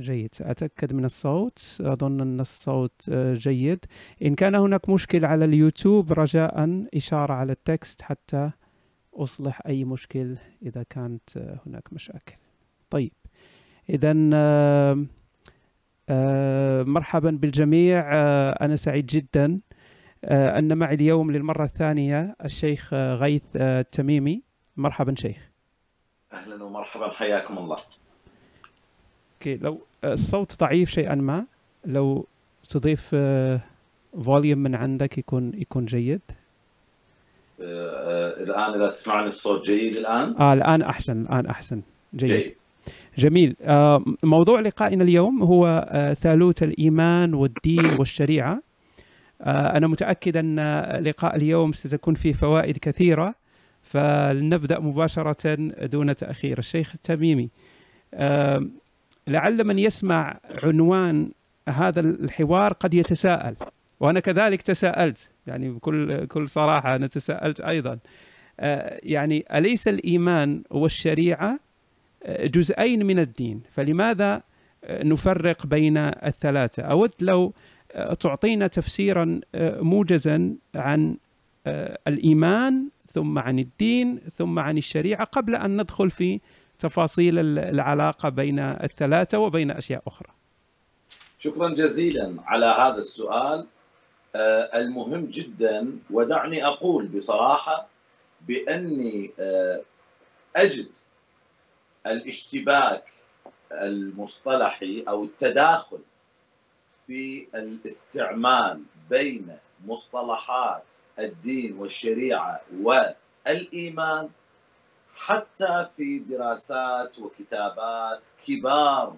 جيد. سأتأكد من الصوت. أظن أن الصوت آه، جيد. إن كان هناك مشكل على اليوتيوب رجاء إشارة على التكست حتى أصلح أي مشكل إذا كانت آه، هناك مشاكل. طيب. إذا مرحبا بالجميع. أنا سعيد جدا. أن معي اليوم للمرة الثانية الشيخ غيث التميمي مرحبا شيخ. أهلا ومرحبا. حياكم الله. okay لو الصوت ضعيف شيئا ما. لو تضيف volume من عندك يكون يكون جيد. آه، آه، الآن إذا تسمعني الصوت جيد الآن؟ آه الآن أحسن الآن أحسن. جيد, جيد. جميل. آه موضوع لقائنا اليوم هو آه ثالوث الإيمان والدين والشريعة. آه أنا متأكد أن لقاء اليوم ستكون فيه فوائد كثيرة. فلنبدأ مباشرة دون تأخير. الشيخ التميمي آه لعل من يسمع عنوان هذا الحوار قد يتساءل. وأنا كذلك تساءلت. يعني بكل كل صراحة أنا تساءلت أيضا. آه يعني أليس الإيمان والشريعة آه، جزئين من الدين؟ فلماذا آه، نفرق بين الثلاثة؟ أود لو تعطينا تفسيرا موجزا عن الإيمان ثم عن الدين ثم عن الشريعة قبل أن ندخل في تفاصيل العلاقة بين الثلاثة وبين أشياء أخرى. شكرا جزيلا على هذا السؤال آه، المهم جدا ودعني أقول بصراحة بأني آه، أجد الاشتباك المصطلحي أو التداخل في الاستعمال بين مصطلحات الدين والشريعة والإيمان حتى في دراسات وكتابات كبار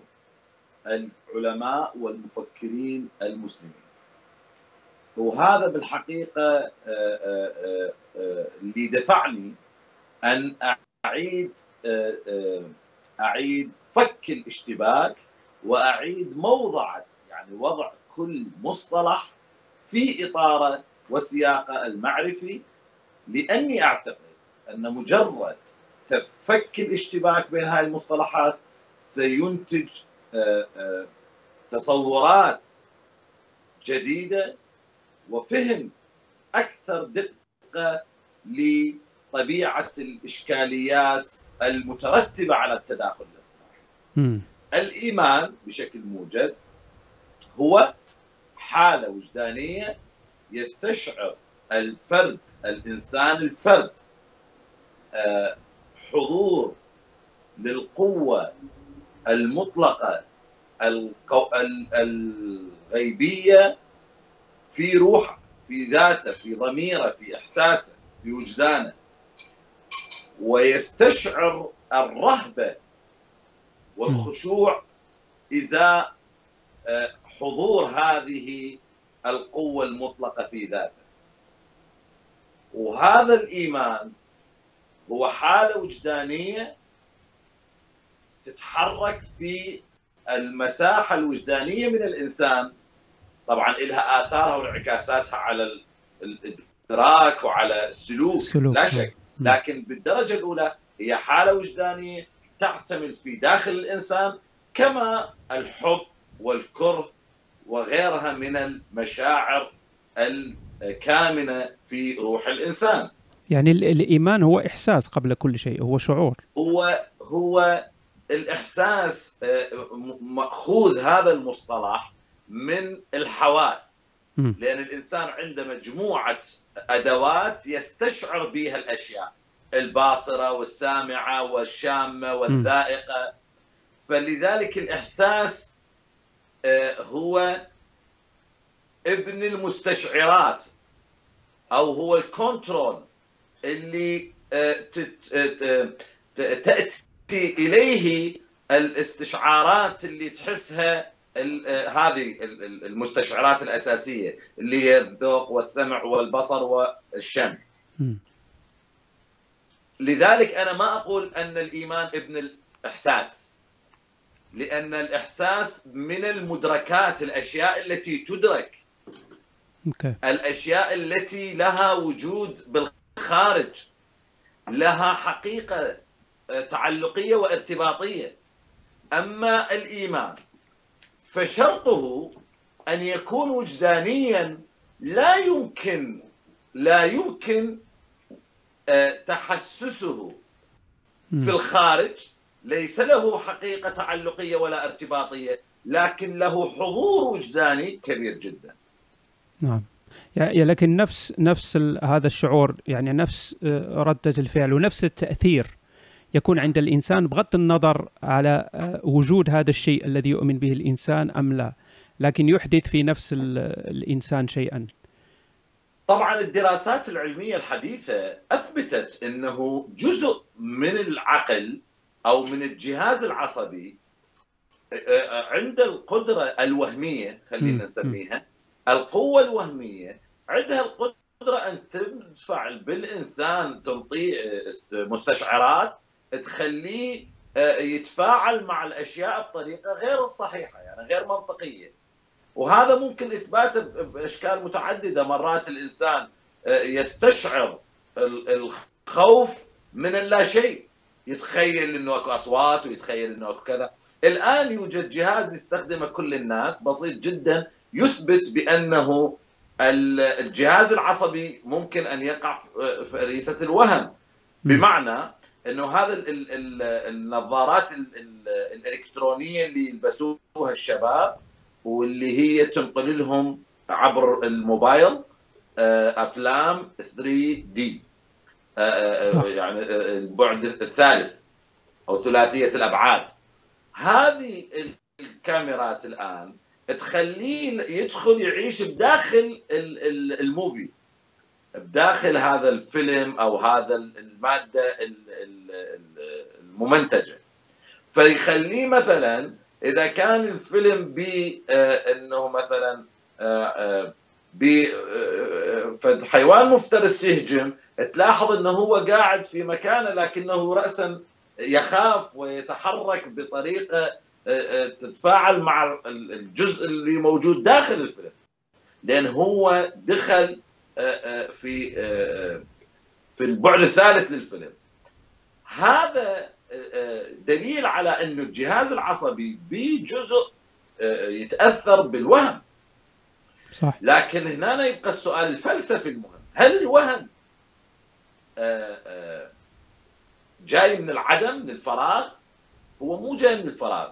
العلماء والمفكرين المسلمين. وهذا بالحقيقة آه، آه، آه، اللي دفعني أن أعيد أعيد فك الاشتباك وأعيد موضعه يعني وضع كل مصطلح في اطاره وسياقه المعرفي لأني أعتقد أن مجرد تفك الاشتباك بين هذه المصطلحات سينتج آه، آه، تصورات جديدة وفهم أكثر دقة لطبيعة الإشكاليات المترتبة على التداخل الاصطلاحي. الإيمان بشكل موجز هو حالة وجدانية يستشعر الفرد الإنسان الفرد حضور للقوة المطلقة الغيبية في روحه في ذاته في ضميره في إحساسه في وجدانه. ويستشعر الرهبة والخشوع إزاء آه، حضور هذه القوة المطلقة في ذاته. وهذا الإيمان هو حالة وجدانية تتحرك في المساحة الوجدانية من الإنسان. طبعا لها آثارها وانعكاساتها على الإدراك وعلى السلوك, السلوك. لا شك. لكن بالدرجة الأولى هي حالة وجدانية تعتمل في داخل الإنسان كما الحب والكره وغيرها من المشاعر الكامنة في روح الإنسان. يعني الإيمان هو إحساس قبل كل شيء هو شعور. هو هو الإحساس آه، مأخوذ هذا المصطلح من الحواس. م. لأن الإنسان عنده مجموعة أدوات يستشعر بها الأشياء. الباصرة والسامعة والشامة والذائقة. فلذلك الإحساس آه، هو ابن المستشعرات أو هو الكنترول. اللي آه، آه، تأتي إليه الاستشعارات اللي تحسها آه، هذه المستشعرات الأساسية اللي هي الذوق والسمع والبصر والشم. لذلك أنا ما أقول أن الإيمان ابن الإحساس. لأن الإحساس من المدركات الأشياء التي تدرك. الأشياء التي لها وجود بالخارج خارج لها حقيقة آه، تعلقية وارتباطية. أما الإيمان فشرطه أن يكون وجدانيا لا يمكن لا يمكن آه، تحسسه في الخارج. ليس له حقيقة تعلقية ولا ارتباطية لكن له حضور وجداني كبير جدا. نعم. يعني لكن نفس نفس هذا الشعور يعني نفس آه، ردة الفعل ونفس التأثير يكون عند الإنسان بغض النظر على آه، وجود هذا الشيء الذي يؤمن به الإنسان أم لا لكن يحدث في نفس الإنسان شيئا. طبعا الدراسات العلمية الحديثة أثبتت أنه جزء من العقل أو من الجهاز العصبي آه، عند القدرة الوهمية خلينا نسميها القوة الوهمية عندها القدرة أن تدفع بالإنسان تنطيه مستشعرات تخليه آه، يتفاعل مع الأشياء بطريقة غير الصحيحة يعني غير منطقية. وهذا ممكن إثباته بأشكال متعددة. مرات الإنسان آه، يستشعر الخوف من اللا شيء يتخيل إنه أكو أصوات ويتخيل إنه أكو كذا. الآن يوجد جهاز يستخدمه كل الناس بسيط جدا يثبت بأنه الجهاز العصبي ممكن أن يقع في فريسه الوهم بمعنى إنه هذا النظارات الإلكترونية اللي يلبسوها الشباب واللي هي تنقل لهم عبر الموبايل آه، أفلام 3 دي. آه، آه، يعني البعد الثالث أو ثلاثية الأبعاد. هذه الكاميرات الآن تخليه يدخل يعيش بداخل الموفي بداخل هذا الفيلم أو هذا المادة الممنتجة. فيخليه مثلا إذا كان الفيلم ب آه، إنه مثلا آه، آه، ب حيوان مفترس يهجم تلاحظ إنه هو قاعد في مكانه لكنه راسا يخاف ويتحرك بطريقة تتفاعل مع الجزء اللي موجود داخل الفيلم. لأن هو دخل في في البعد الثالث للفيلم. هذا دليل على انه الجهاز العصبي بجزء يتأثر بالوهم. صح. لكن هنا يبقى السؤال الفلسفي المهم. هل الوهم جاي من العدم من الفراغ؟ هو مو جاي من الفراغ.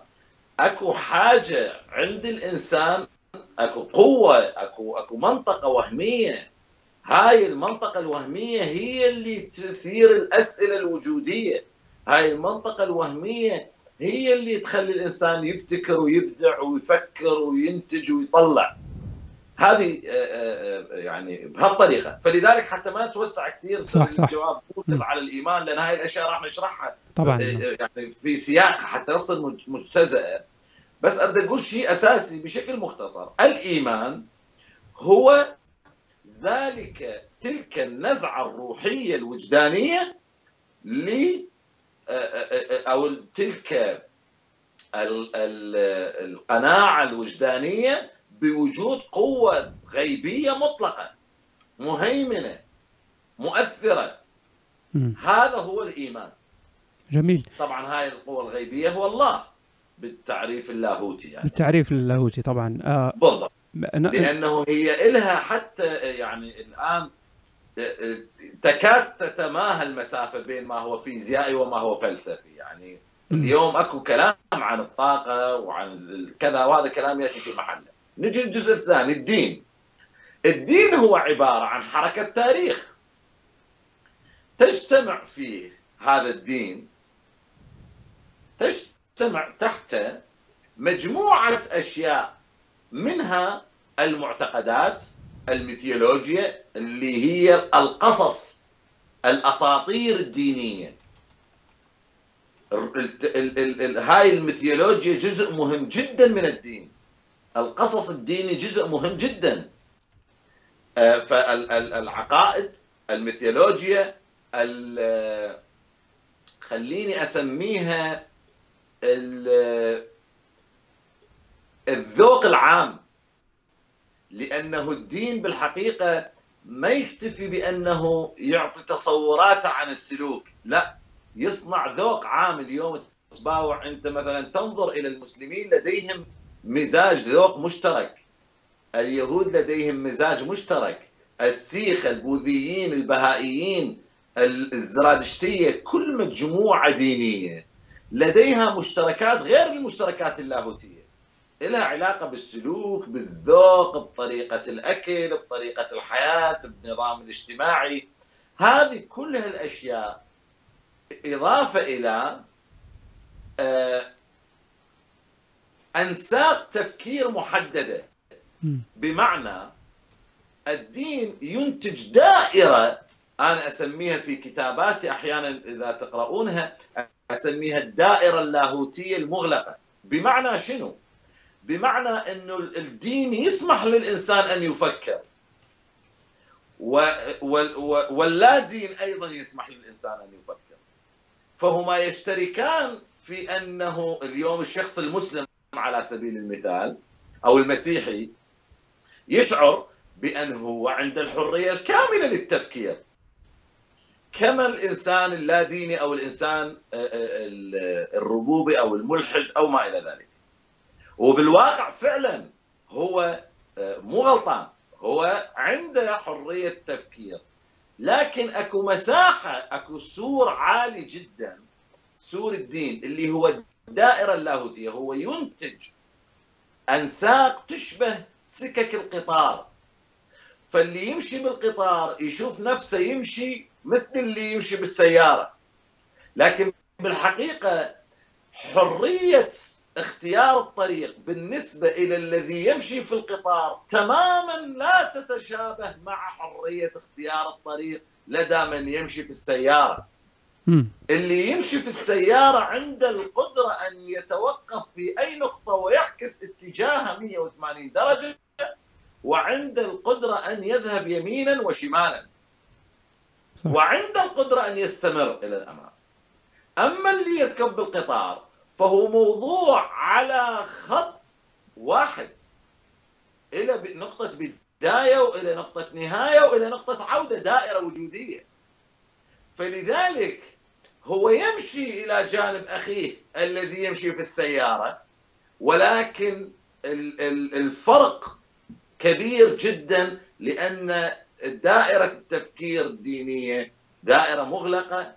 أكو حاجة عند الإنسان أكو قوة أكو أكو منطقة وهمية. هاي المنطقة الوهمية هي اللي تثير الأسئلة الوجودية. هاي المنطقة الوهمية هي اللي تخلي الإنسان يبتكر ويبدع ويفكر وينتج ويطلع. هذه آه، آه، آه، يعني بهالطريقة. فلذلك حتى ما نتوسع كثير صح صح. الجواب على الإيمان لأن هاي الأشياء راح نشرحها طبعا يعني في سياق حتى نصل مجتزأه بس أريد أقول شيء أساسي بشكل مختصر. الإيمان هو ذلك تلك النزعة الروحية الوجدانية ل أو تلك القناعة الوجدانية بوجود قوة غيبية مطلقة مهيمنة مؤثرة. هذا هو الإيمان. جميل. طبعا هاي القوة الغيبية هو الله بالتعريف اللاهوتي يعني. بالتعريف اللاهوتي طبعا. آه بالضبط. لأنه هي إلها حتى يعني الآن آه، آه، تكاد تتماهى المسافة بين ما هو فيزيائي وما هو فلسفي. يعني اليوم أكو كلام عن الطاقة وعن كذا وهذا كلام يأتي في محله. نجي الجزء الثاني الدين. الدين هو عبارة عن حركة تاريخ. تجتمع فيه هذا الدين تجتمع تحت مجموعة أشياء منها المعتقدات الميثولوجيا اللي هي القصص الأساطير الدينية. هاي الميثولوجيا جزء مهم جدا من الدين. القصص الديني جزء مهم جدا. آه، فالعقائد الميثولوجيا خليني أسميها الذوق العام. لأنه الدين بالحقيقة ما يكتفي بأنه يعطي تصورات عن السلوك. لا يصنع ذوق عام اليوم. تباوع أنت مثلا تنظر إلى المسلمين لديهم مزاج ذوق مشترك. اليهود لديهم مزاج مشترك. السيخ البوذيين البهائيين الزرادشتية كل مجموعة دينية. لديها مشتركات غير المشتركات اللاهوتية. لها علاقة بالسلوك بالذوق بطريقة الأكل بطريقة الحياة بالنظام الاجتماعي. هذه كلها الأشياء إضافة إلى آه، أنساق تفكير محددة. بمعنى الدين ينتج دائرة أنا أسميها في كتاباتي أحيانا إذا تقرؤونها أسميها الدائرة اللاهوتية المغلقة. بمعنى شنو؟ بمعنى أنه الدين يسمح للإنسان أن يفكر. واللا دين أيضا يسمح للإنسان أن يفكر. فهما يشتركان في أنه اليوم الشخص المسلم على سبيل المثال أو المسيحي يشعر بأنه عنده الحرية الكاملة للتفكير. كما الإنسان اللاديني أو الإنسان آه، آه، الربوبي أو الملحد أو ما إلى ذلك. وبالواقع فعلا هو آه، مو غلطان هو عنده حرية تفكير لكن أكو مساحة أكو سور عالي جدا سور الدين اللي هو الدائرة اللاهوتية هو ينتج أنساق تشبه سكك القطار. فاللي يمشي بالقطار يشوف نفسه يمشي مثل اللي يمشي بالسيارة. لكن بالحقيقة حرية اختيار الطريق بالنسبة إلى الذي يمشي في القطار تماما لا تتشابه مع حرية اختيار الطريق لدى من يمشي في السيارة. اللي يمشي في السيارة عنده القدرة أن يتوقف في أي نقطة ويعكس اتجاهه 180 درجة وعنده القدرة أن يذهب يمينا وشمالا. صح. وعنده القدرة أن يستمر إلى الأمام. أما اللي يركب بالقطار فهو موضوع على خط واحد. إلى نقطة بداية وإلى نقطة نهاية وإلى نقطة عودة دائرة وجودية. فلذلك هو يمشي إلى جانب أخيه الذي يمشي في السيارة ولكن الفرق كبير جدا لأن دائرة التفكير الدينية دائرة مغلقة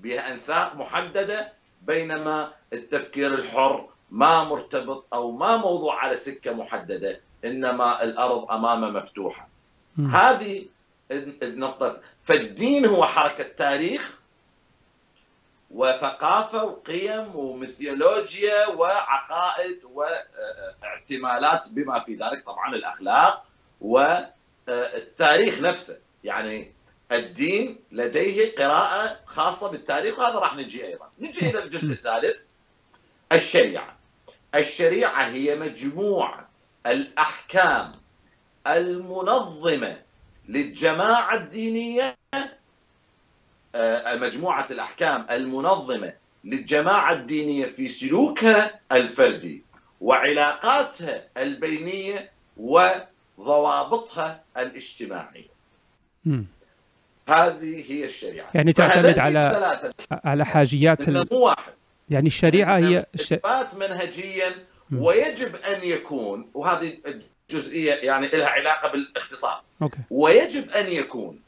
بها أنساق محددة بينما التفكير الحر ما مرتبط أو ما موضوع على سكة محددة إنما الأرض أمامه مفتوحة. هذه النقطة. فالدين هو حركة تاريخ وثقافة وقيم وميثولوجيا وعقائد واعتمالات بما في ذلك طبعا الأخلاق والتاريخ نفسه. يعني الدين لديه قراءة خاصة بالتاريخ وهذا راح نجي أيضا. نجي إلى الجزء الثالث الشريعة. الشريعة هي مجموعة الأحكام المنظمة للجماعة الدينية آه، مجموعة الأحكام المنظمة للجماعة الدينية في سلوكها الفردي وعلاقاتها البينية وضوابطها الاجتماعية. هذه هي الشريعة. يعني تعتمد على على حاجيات ال... مو واحد. يعني الشريعة هي إثبات منهجيا ويجب أن يكون وهذه جزئية يعني لها علاقة بالاختصار. أوكي. ويجب أن يكون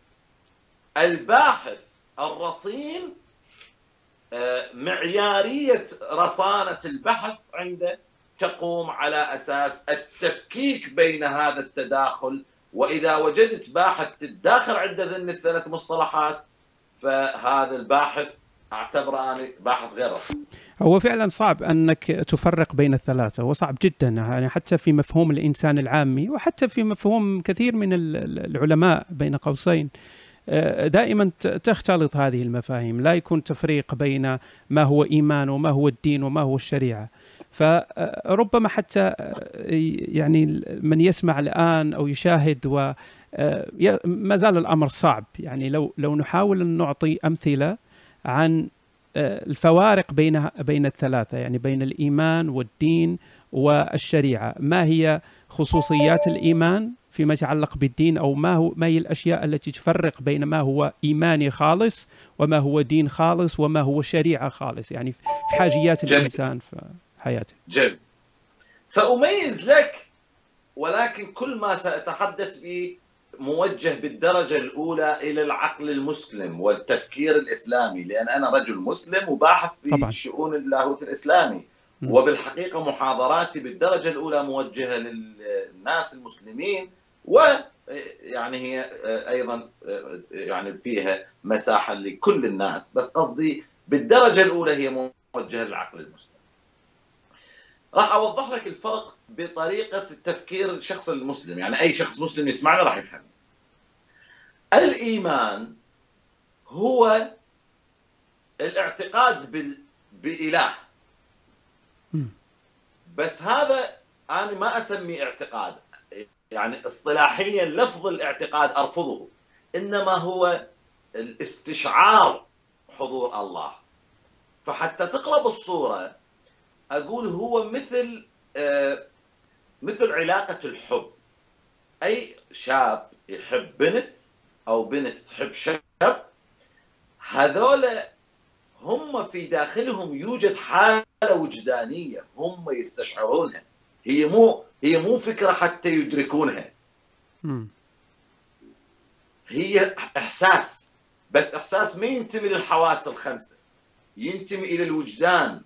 الباحث الرصين آه، معيارية رصانة البحث عنده تقوم على أساس التفكيك بين هذا التداخل. وإذا وجدت باحث تتداخل عنده ذن الثلاث مصطلحات فهذا الباحث اعتبره أنا باحث غير رصين. هو فعلا صعب أنك تفرق بين الثلاثة هو صعب جدا يعني حتى في مفهوم الإنسان العامي وحتى في مفهوم كثير من العلماء بين قوسين. دائما تختلط هذه المفاهيم. لا يكون تفريق بين ما هو إيمان وما هو الدين وما هو الشريعة. فربما حتى آه، يعني من يسمع الآن أو يشاهد و آه، ما زال الأمر صعب. يعني لو لو نحاول أن نعطي أمثلة عن الفوارق بين بين الثلاثة يعني بين الإيمان والدين والشريعة. ما هي خصوصيات الإيمان؟ فيما يتعلق بالدين أو ما هو ما هي الأشياء التي تفرق بين ما هو إيماني خالص وما هو دين خالص وما هو شريعة خالص يعني في حاجيات جميل. الإنسان في حياته. جميل. سأميز لك ولكن كل ما سأتحدث به موجه بالدرجة الأولى إلى العقل المسلم والتفكير الإسلامي لأن أنا رجل مسلم وباحث في طبعا. شؤون اللاهوت الإسلامي وبالحقيقة محاضراتي بالدرجة الأولى موجهة للناس المسلمين و يعني هي أيضا يعني فيها مساحة لكل الناس. بس قصدي بالدرجة الأولى هي موجهة للعقل المسلم. راح أوضح لك الفرق بطريقة التفكير الشخص المسلم. يعني أي شخص مسلم يسمعنا راح يفهم. الإيمان هو الاعتقاد بال... بإله. بس هذا أنا ما أسميه اعتقاد. يعني اصطلاحيا لفظ الاعتقاد أرفضه إنما هو الاستشعار حضور الله. فحتى تقلب الصورة أقول هو مثل آه مثل علاقة الحب. أي شاب يحب بنت أو بنت تحب شاب هذول هم في داخلهم يوجد حالة وجدانية هم يستشعرونها. هي مو هي مو فكرة حتى يدركونها. هي إحساس. بس إحساس ما ينتمي للحواس الخمسة. ينتمي إلى الوجدان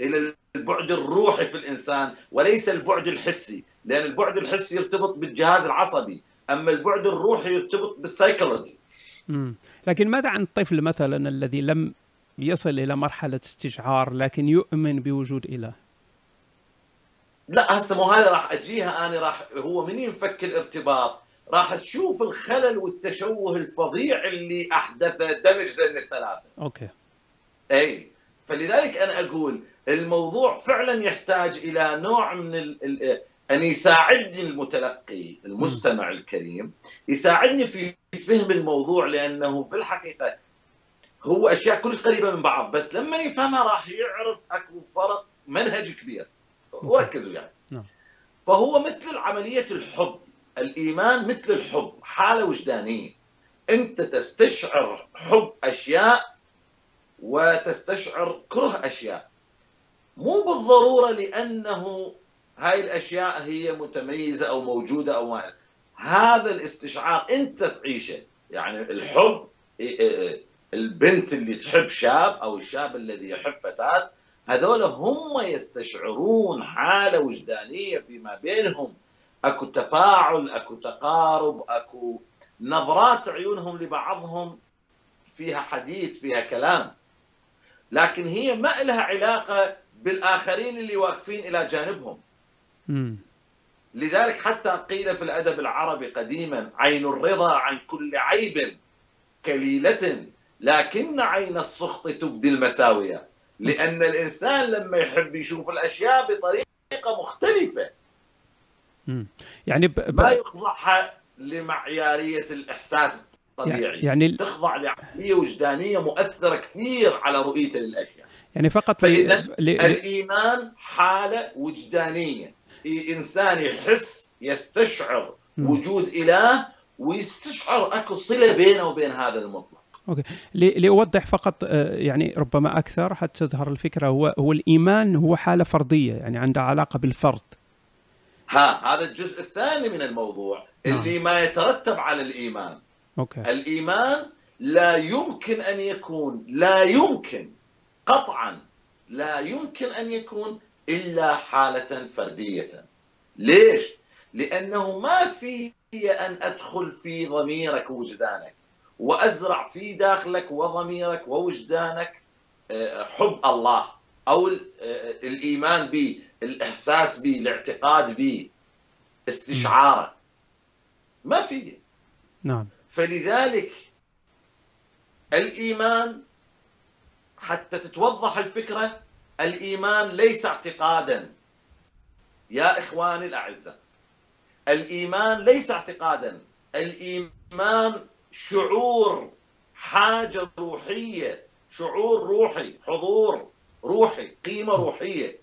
إلى البعد الروحي في الإنسان وليس البعد الحسي. لأن البعد الحسي يرتبط بالجهاز العصبي أما البعد الروحي يرتبط بالسيكولوجي لكن ماذا عن الطفل مثلا الذي لم يصل إلى مرحلة استشعار لكن يؤمن بوجود إله؟ لا هسه مو هذا راح أجيها أنا راح هو من ينفك الارتباط راح تشوف الخلل والتشوه الفظيع اللي أحدثه دمج ذن الثلاثة. okay. إي فلذلك أنا أقول الموضوع فعلا يحتاج إلى نوع من ال ال أن يساعدني المتلقي المستمع الكريم يساعدني في فهم الموضوع لأنه بالحقيقة هو أشياء كلش قريبة من بعض بس لما يفهمها راح يعرف أكو فرق منهج كبير. وركزوا يعني. نعم. فهو مثل عملية الحب. الإيمان مثل الحب. حالة وجدانية. أنت تستشعر حب أشياء وتستشعر كره أشياء. مو بالضرورة لأنه هاي الأشياء هي متميزة أو موجودة أو ما. هذا الاستشعار أنت تعيشه. يعني الحب البنت اللي تحب شاب أو الشاب الذي يحب فتاة هذول هم يستشعرون حالة وجدانية فيما بينهم. أكو تفاعل أكو تقارب أكو نظرات عيونهم لبعضهم فيها حديث فيها كلام. لكن هي ما لها علاقة بالآخرين اللي واقفين إلى جانبهم. لذلك حتى قيل في الأدب العربي قديما عين الرضا عن كل عيب كليلة لكن عين السخط تبدي المساوية. لأن الإنسان لما يحب يشوف الأشياء بطريقة مختلفة. يعني ب... ب... ما يخضعها لمعيارية الإحساس الطبيعي. يعني تخضع لعقلية وجدانية مؤثرة كثير على رؤيته للاشياء يعني فقط فإذا ل... الإيمان حالة وجدانية. إنسان يحس يستشعر. وجود إله ويستشعر أكو صلة بينه وبين هذا المطلق. okay. لأوضح فقط آه، يعني ربما أكثر حتى تظهر الفكرة هو هو الإيمان هو حالة فردية يعني عندها علاقة بالفرد. ها هذا الجزء الثاني من الموضوع نعم. اللي ما يترتب على الإيمان. okay. الإيمان لا يمكن أن يكون لا يمكن قطعا لا يمكن أن يكون إلا حالة فردية. ليش؟ لأنه ما في أن أدخل في ضميرك ووجدانك وأزرع في داخلك وضميرك ووجدانك آه، حب الله أو آه، الإيمان به الإحساس به الاعتقاد به استشعاره. ما في. نعم. فلذلك الإيمان حتى تتوضح الفكرة الإيمان ليس اعتقادا. يا إخواني الأعزاء الإيمان ليس اعتقادا. الإيمان شعور حاجة روحية شعور روحي حضور روحي قيمة روحية.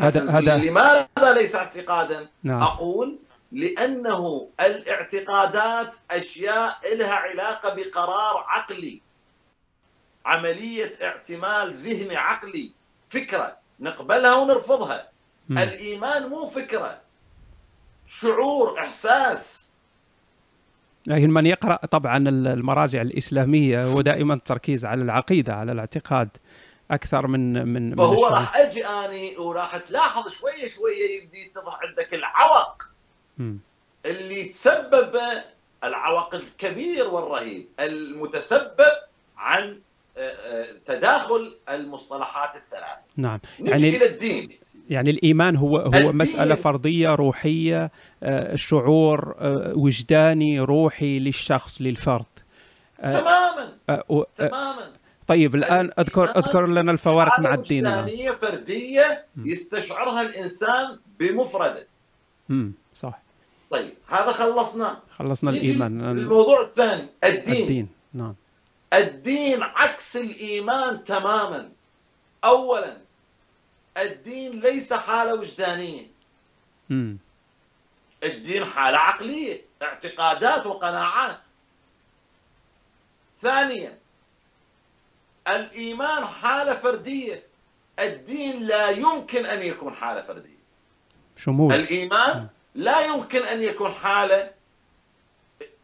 هذا هذا لماذا ليس اعتقادا؟ نعم. أقول لأنه الاعتقادات أشياء لها علاقة بقرار عقلي. عملية اعتمال ذهني عقلي فكرة نقبلها ونرفضها. م. الإيمان مو فكرة. شعور إحساس. لكن من يقرأ طبعا المراجع الإسلامية هو دائما التركيز على العقيدة على الاعتقاد أكثر من من فهو من راح أجي أني وراح تلاحظ شوية شوية يبدي يتضح عندك العوق م. اللي تسبب العوق الكبير والرهيب المتسبب عن آه، آه، تداخل المصطلحات الثلاث نعم. يعني إلى الدين. يعني الإيمان هو هو الدين. مسألة فردية روحية آه، شعور وجداني روحي للشخص للفرد. تماما. تماما. طيب الآن اذكر أذكر لنا الفوارق مع الدين وجدانيه فردية يستشعرها الإنسان بمفرده. امم صح. طيب هذا خلصنا. خلصنا الإيمان. الموضوع الثاني الدين. الدين نعم. الدين عكس الإيمان تماما. اولا الدين ليس حاله وجدانيه امم الدين حالة عقلية اعتقادات وقناعات. ثانيا الإيمان حالة فردية. الدين لا يمكن أن يكون حالة فردية. شمول. الإيمان لا يمكن أن يكون حالة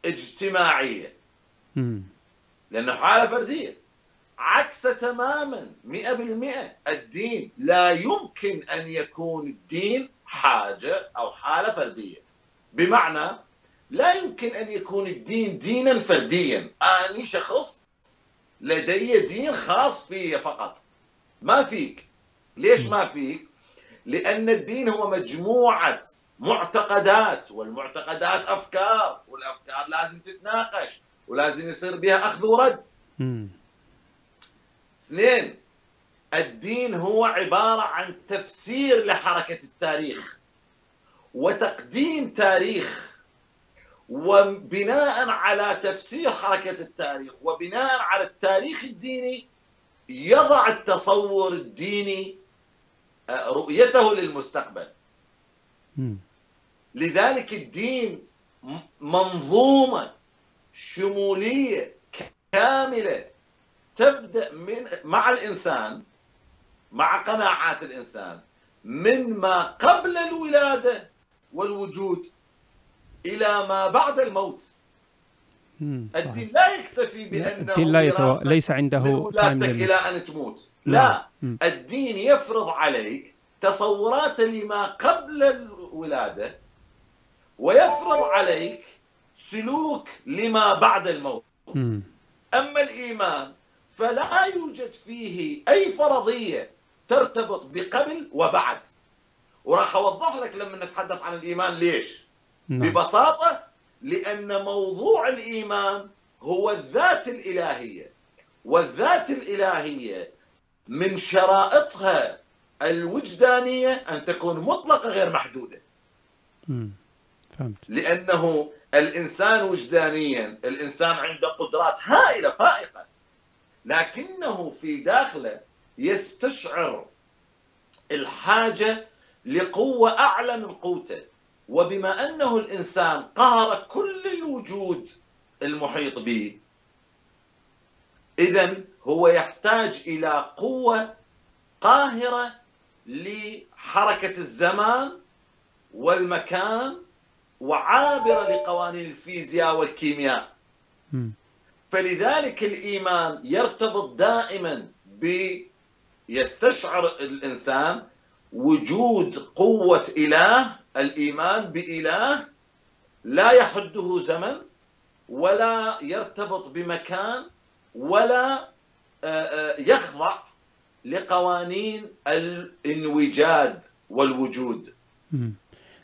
اجتماعية. امم لأنه حالة فردية. عكس تماما 100% الدين لا يمكن أن يكون الدين حاجة أو حالة فردية. بمعنى لا يمكن أن يكون الدين دينا فرديا. أني شخص لدي دين خاص في فقط. ما فيك. ليش ما فيك؟ لأن الدين هو مجموعة معتقدات والمعتقدات أفكار والأفكار لازم تتناقش ولازم يصير بها أخذ ورد. اثنين الدين هو عبارة عن تفسير لحركة التاريخ وتقديم تاريخ وبناء على تفسير حركة التاريخ وبناء على التاريخ الديني يضع التصور الديني آه، رؤيته للمستقبل. لذلك الدين منظومة شمولية كاملة تبدأ من مع الإنسان مع قناعات الإنسان من ما قبل الولادة والوجود إلى ما بعد الموت. الدين لا يكتفي بأنه الدين لا يتو... ليس عنده إلى أن تموت. لا, لا. الدين يفرض عليك تصورات لما قبل الولادة ويفرض عليك سلوك لما بعد الموت. أما الإيمان فلا يوجد فيه أي فرضية ترتبط بقبل وبعد وراح أوضح لك لما نتحدث عن الإيمان ليش نعم. ببساطة لأن موضوع الإيمان هو الذات الإلهية والذات الإلهية من شرائطها الوجدانية أن تكون مطلقة غير محدودة فهمت. لأنه الإنسان وجدانيا الإنسان عنده قدرات هائلة فائقة لكنه في داخله يستشعر الحاجة لقوة أعلى من قوته. وبما أنه الإنسان قهر كل الوجود المحيط به إذا هو يحتاج إلى قوة قاهرة لحركة الزمان والمكان وعابرة لقوانين الفيزياء والكيمياء. فلذلك الإيمان يرتبط دائما ب يستشعر الإنسان وجود قوة إله الإيمان بإله لا يحده زمن ولا يرتبط بمكان ولا يخضع لقوانين الانوجاد والوجود.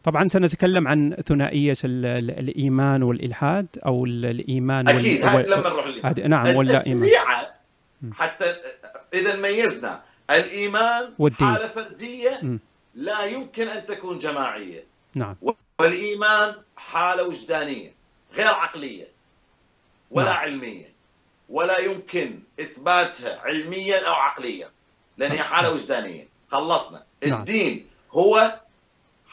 طبعا سنتكلم عن ثنائية الإيمان والإلحاد أو الإيمان أكيد وال... لما نروح للإيمان. نعم ولا إيمان حتى إذا ميزنا الإيمان والدين. حالة فردية م. لا يمكن أن تكون جماعية نعم والإيمان حالة وجدانية غير عقلية ولا نعم. علمية ولا يمكن إثباتها علميا أو عقليا لأن هي حالة نعم. وجدانية خلصنا نعم. الدين هو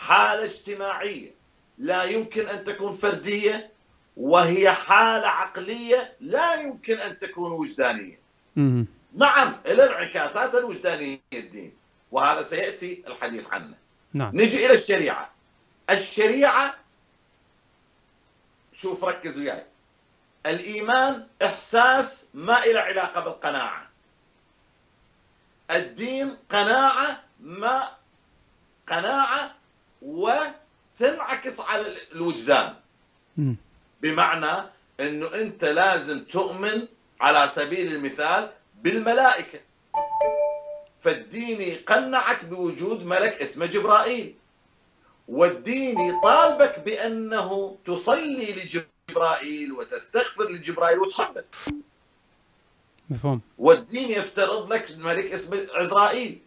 حالة اجتماعية لا يمكن أن تكون فردية وهي حالة عقلية لا يمكن أن تكون وجدانية. نعم الانعكاسات الوجدانية الدين وهذا سيأتي الحديث عنه. نعم. نجي إلى الشريعة. الشريعة شوف ركز وياي. الإيمان إحساس ما له علاقة بالقناعة. الدين قناعة ما قناعة وتنعكس على الوجدان. بمعنى إنه أنت لازم تؤمن على سبيل المثال بالملائكة. فالدين يقنعك بوجود ملك اسمه جبرائيل. والدين يطالبك بأنه تصلي لجبرائيل وتستغفر لجبرائيل وتحبه مفهوم. والدين يفترض لك ملك اسمه عزرائيل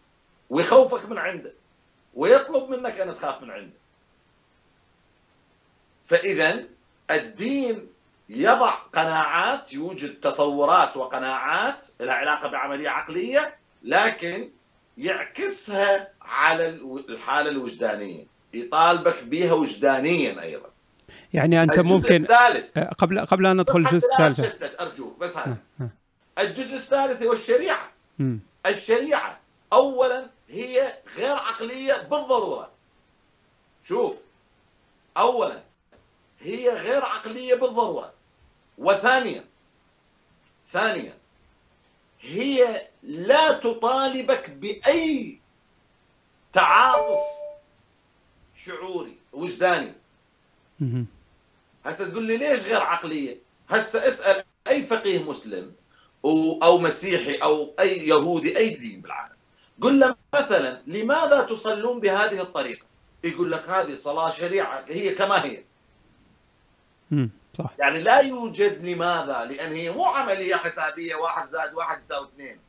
ويخوفك من عنده. ويطلب منك أن تخاف من عنده. فاذا الدين يضع قناعات يوجد تصورات وقناعات لها علاقة بعملية عقلية لكن يعكسها على الحالة الوجدانية. يطالبك بها وجدانيا أيضا. يعني أنت ممكن الثالث. أه، قبل قبل ان ندخل الجزء الثالث. أرجوك بس هذا. الجزء الثالث هو الشريعة. م. الشريعة اولا هي غير عقلية بالضرورة. شوف اولا هي غير عقلية بالضرورة. وثانيا ثانيا هي لا تطالبك بأي تعاطف شعوري وجداني. هسه تقول لي ليش غير عقلية؟ هسه اسأل أي فقيه مسلم أو مسيحي أو أي يهودي أي دين بالعالم. قل له مثلا لماذا تصلون بهذه الطريقة؟ يقول لك هذه صلاة شريعة هي كما هي. صح. يعني لا يوجد لماذا لأن هي مو عملية حسابية واحد زائد واحد يساوي اثنين.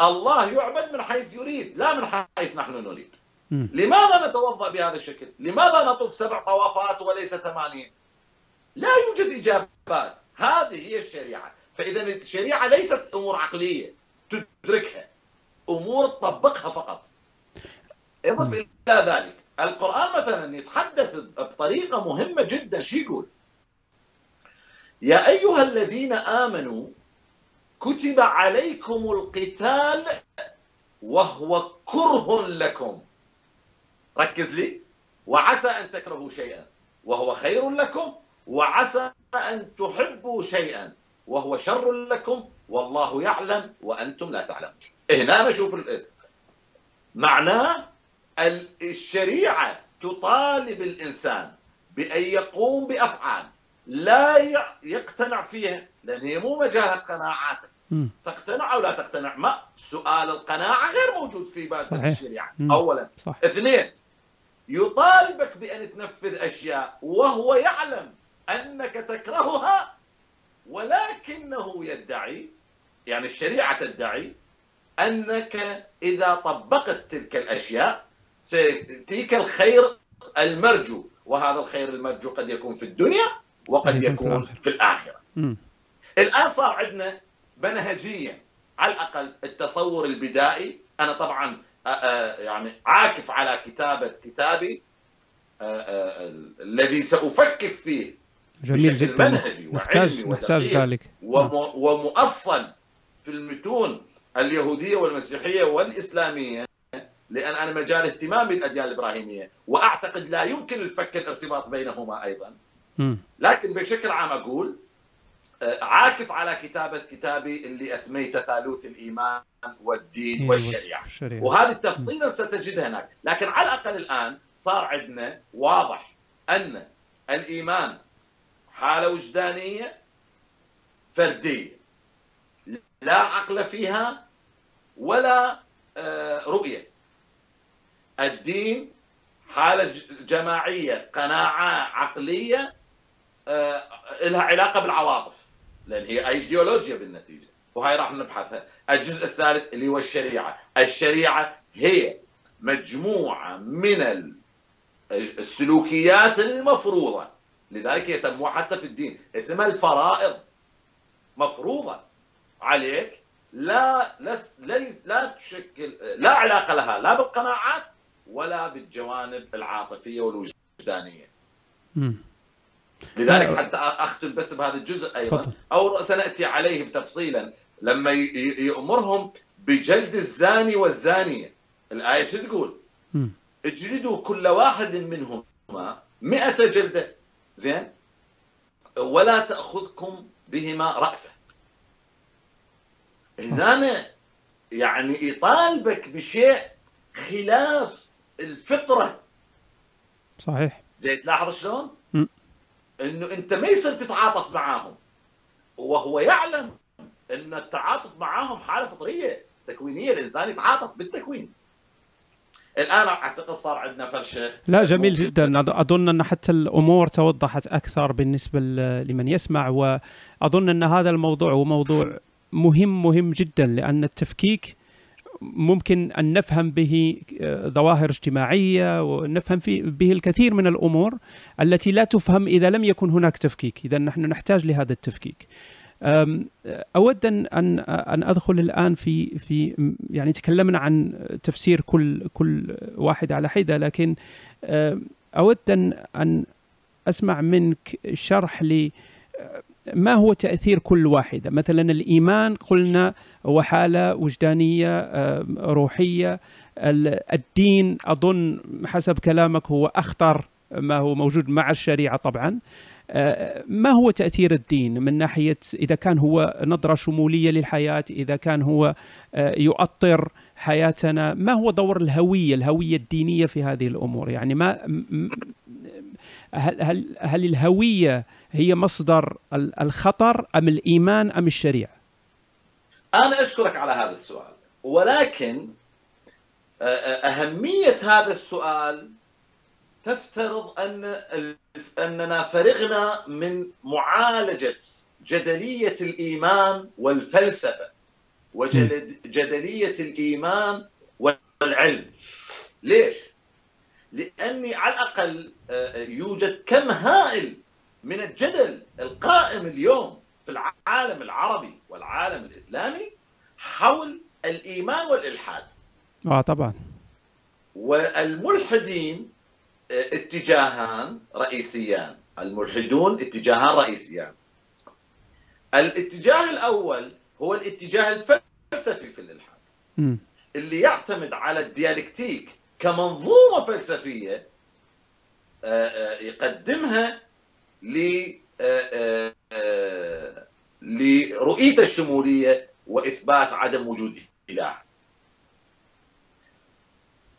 الله يعبد من حيث يريد لا من حيث نحن نريد. لماذا نتوضأ بهذا الشكل؟ لماذا نطوف سبع طوافات وليس ثمانيه؟ لا يوجد إجابات، هذه هي الشريعة، فإذا الشريعة ليست أمور عقلية. تدركها، أمور تطبقها فقط. إضف إلى ذلك. القرآن مثلا يتحدث بطريقة مهمة جدا، شو يقول؟ يا أيها الذين آمنوا كتب عليكم القتال وهو كره لكم. ركز لي. وعسى أن تكرهوا شيئا. وهو خير لكم. وعسى أن تحبوا شيئا. وهو شر لكم. والله يعلم وأنتم لا تعلمون. هنا نشوف معناه الشريعة تطالب الإنسان بأن يقوم بأفعال لا يقتنع فيها لأن هي مو مجال قناعاتك تقتنع أو لا تقتنع؟ ما سؤال القناعة غير موجود في باب الشريعة. اولا. صح. اثنين يطالبك بأن تنفذ أشياء وهو يعلم أنك تكرهها ولكنه يدعي يعني الشريعة تدعي أنك إذا طبقت تلك الأشياء سيأتيك الخير المرجو وهذا الخير المرجو قد يكون في الدنيا وقد يكون في الآخرة. الآن صار عندنا منهجيا على الأقل التصور البدائي. أنا طبعا يعني عاكف على كتابة كتابي الذي سأفكك فيه جميل جدا. نحتاج نحتاج ذلك. ومؤصل. في المتون اليهودية والمسيحية والإسلامية لأن أنا مجال اهتمامي بالأديان الإبراهيمية وأعتقد لا يمكن الفك الارتباط بينهما أيضا. لكن بشكل عام أقول عاكف على كتابة كتابي اللي أسميته ثالوث الإيمان والدين إيه، والشريعة. وهذه التفصيلا ستجدها هناك. لكن على الأقل الآن صار عندنا واضح أن الإيمان حالة وجدانية فردية. لا عقل فيها ولا آه، رؤية. الدين حالة جماعية قناعة عقلية آه، لها علاقة بالعواطف لأن هي ايديولوجيا بالنتيجة. وهاي راح نبحثها. الجزء الثالث اللي هو الشريعة. الشريعة هي مجموعة من السلوكيات المفروضة. لذلك يسموها حتى في الدين اسمها الفرائض. مفروضة. عليك لا لس ليس لا تشكل لا علاقة لها لا بالقناعات ولا بالجوانب العاطفية والوجدانية. لذلك آه. حتى أختم بس بهذا الجزء أيضا. أو سنأتي عليه تفصيلا. لما يأمرهم بجلد الزاني والزانية. الآية شو تقول؟ اجلدوا كل واحد منهما مئة جلدة. زين؟ ولا تأخذكم بهما رأفة. هنا يعني يطالبك بشيء خلاف الفطرة. صحيح. تلاحظ شلون؟ إنه أنت ما يصير تتعاطف معاهم. وهو يعلم إن التعاطف معاهم حالة فطرية تكوينية الإنسان يتعاطف بالتكوين. الآن أعتقد صار عندنا فرشة. لا جميل جدا. أظن أن حتى الأمور توضحت أكثر بالنسبة لمن يسمع وأظن أن هذا الموضوع هو موضوع مهم مهم جدا لأن التفكيك ممكن أن نفهم به ظواهر اجتماعية ونفهم به الكثير من الأمور التي لا تفهم إذا لم يكن هناك تفكيك، اذا نحن نحتاج لهذا التفكيك. أود أن أن أدخل الآن في في يعني تكلمنا عن تفسير كل كل واحد على حدة لكن أود أن أن أسمع منك شرح لي ما هو تأثير كل واحدة؟ مثلا الإيمان قلنا هو حاله وجدانيه روحية. الدين أظن حسب كلامك هو أخطر ما هو موجود مع الشريعة طبعا. ما هو تأثير الدين من ناحية إذا كان هو نظرة شمولية للحياة إذا كان هو يؤطر حياتنا؟ ما هو دور الهوية الهوية الدينية في هذه الأمور؟ يعني ما هل هل هل الهوية هي مصدر الخطر أم الإيمان أم الشريعة؟ أنا أشكرك على هذا السؤال ولكن أهمية هذا السؤال تفترض أن أننا فرغنا من معالجة جدلية الإيمان والفلسفة وجدليه الإيمان والعلم. ليش؟ لأني على الأقل يوجد كم هائل من الجدل القائم اليوم في العالم العربي والعالم الإسلامي حول الإيمان والإلحاد. آه طبعا. والملحدين اتجاهان رئيسيان. الملحدون اتجاهان رئيسيان. الاتجاه الأول هو الاتجاه الفلسفي في الإلحاد م. اللي يعتمد على الديالكتيك كمنظومة فلسفية يقدمها ل لرؤيته الشمولية وإثبات عدم وجود إله.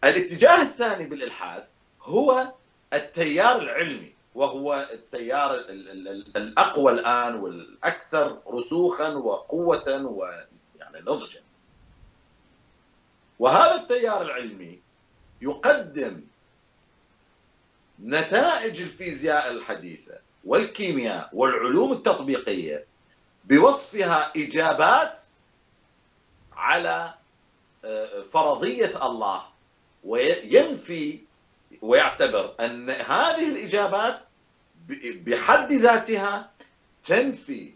الاتجاه الثاني بالإلحاد هو التيار العلمي وهو التيار الأقوى الآن والأكثر رسوخا وقوه ويعني نضجا. وهذا التيار العلمي يقدم نتائج الفيزياء الحديثة والكيمياء والعلوم التطبيقية بوصفها إجابات على فرضية الله وينفي ويعتبر أن هذه الإجابات بحد ذاتها تنفي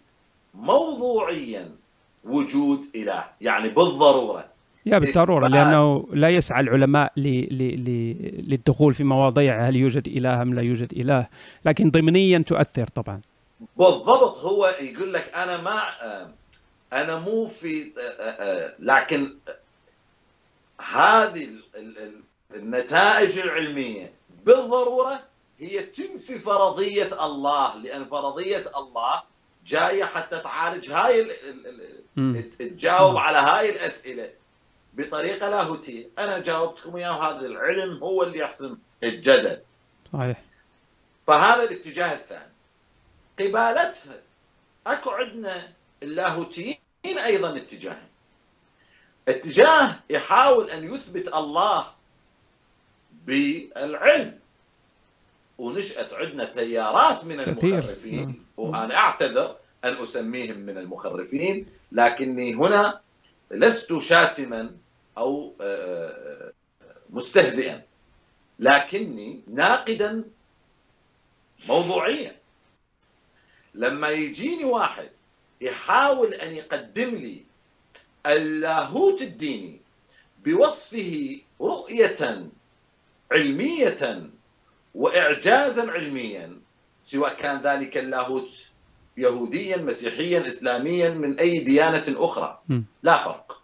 موضوعيا وجود إله يعني بالضرورة. يا بالضرورة لأنه لا يسعى العلماء للدخول في مواضيع هل يوجد إله أم لا يوجد إله؟ لكن ضمنيا تؤثر طبعا. بالضبط هو يقول لك أنا ما أنا مو في لكن هذه النتائج العلمية بالضرورة هي تنفي فرضية الله لأن فرضية الله جاية حتى تعالج هاي تجاوب على هاي الأسئلة. بطريقة لاهوتيه، أنا جاوبتكم إياه هذا العلم هو اللي يحسم الجدل. صحيح. فهذا الاتجاه الثاني. قبالتها أكو عندنا اللاهوتيين أيضا اتجاهين. اتجاه يحاول أن يثبت الله بالعلم ونشأت عندنا تيارات من المخرفين وأنا أعتذر أن أسميهم من المخرفين لكني هنا لست شاتما أو مستهزئا. لكني ناقدا موضوعيا. لما يجيني واحد يحاول أن يقدم لي اللاهوت الديني بوصفه رؤية علمية وإعجازا علميا سواء كان ذلك اللاهوت يهوديا مسيحيا إسلاميا من أي ديانة أخرى. لا فرق.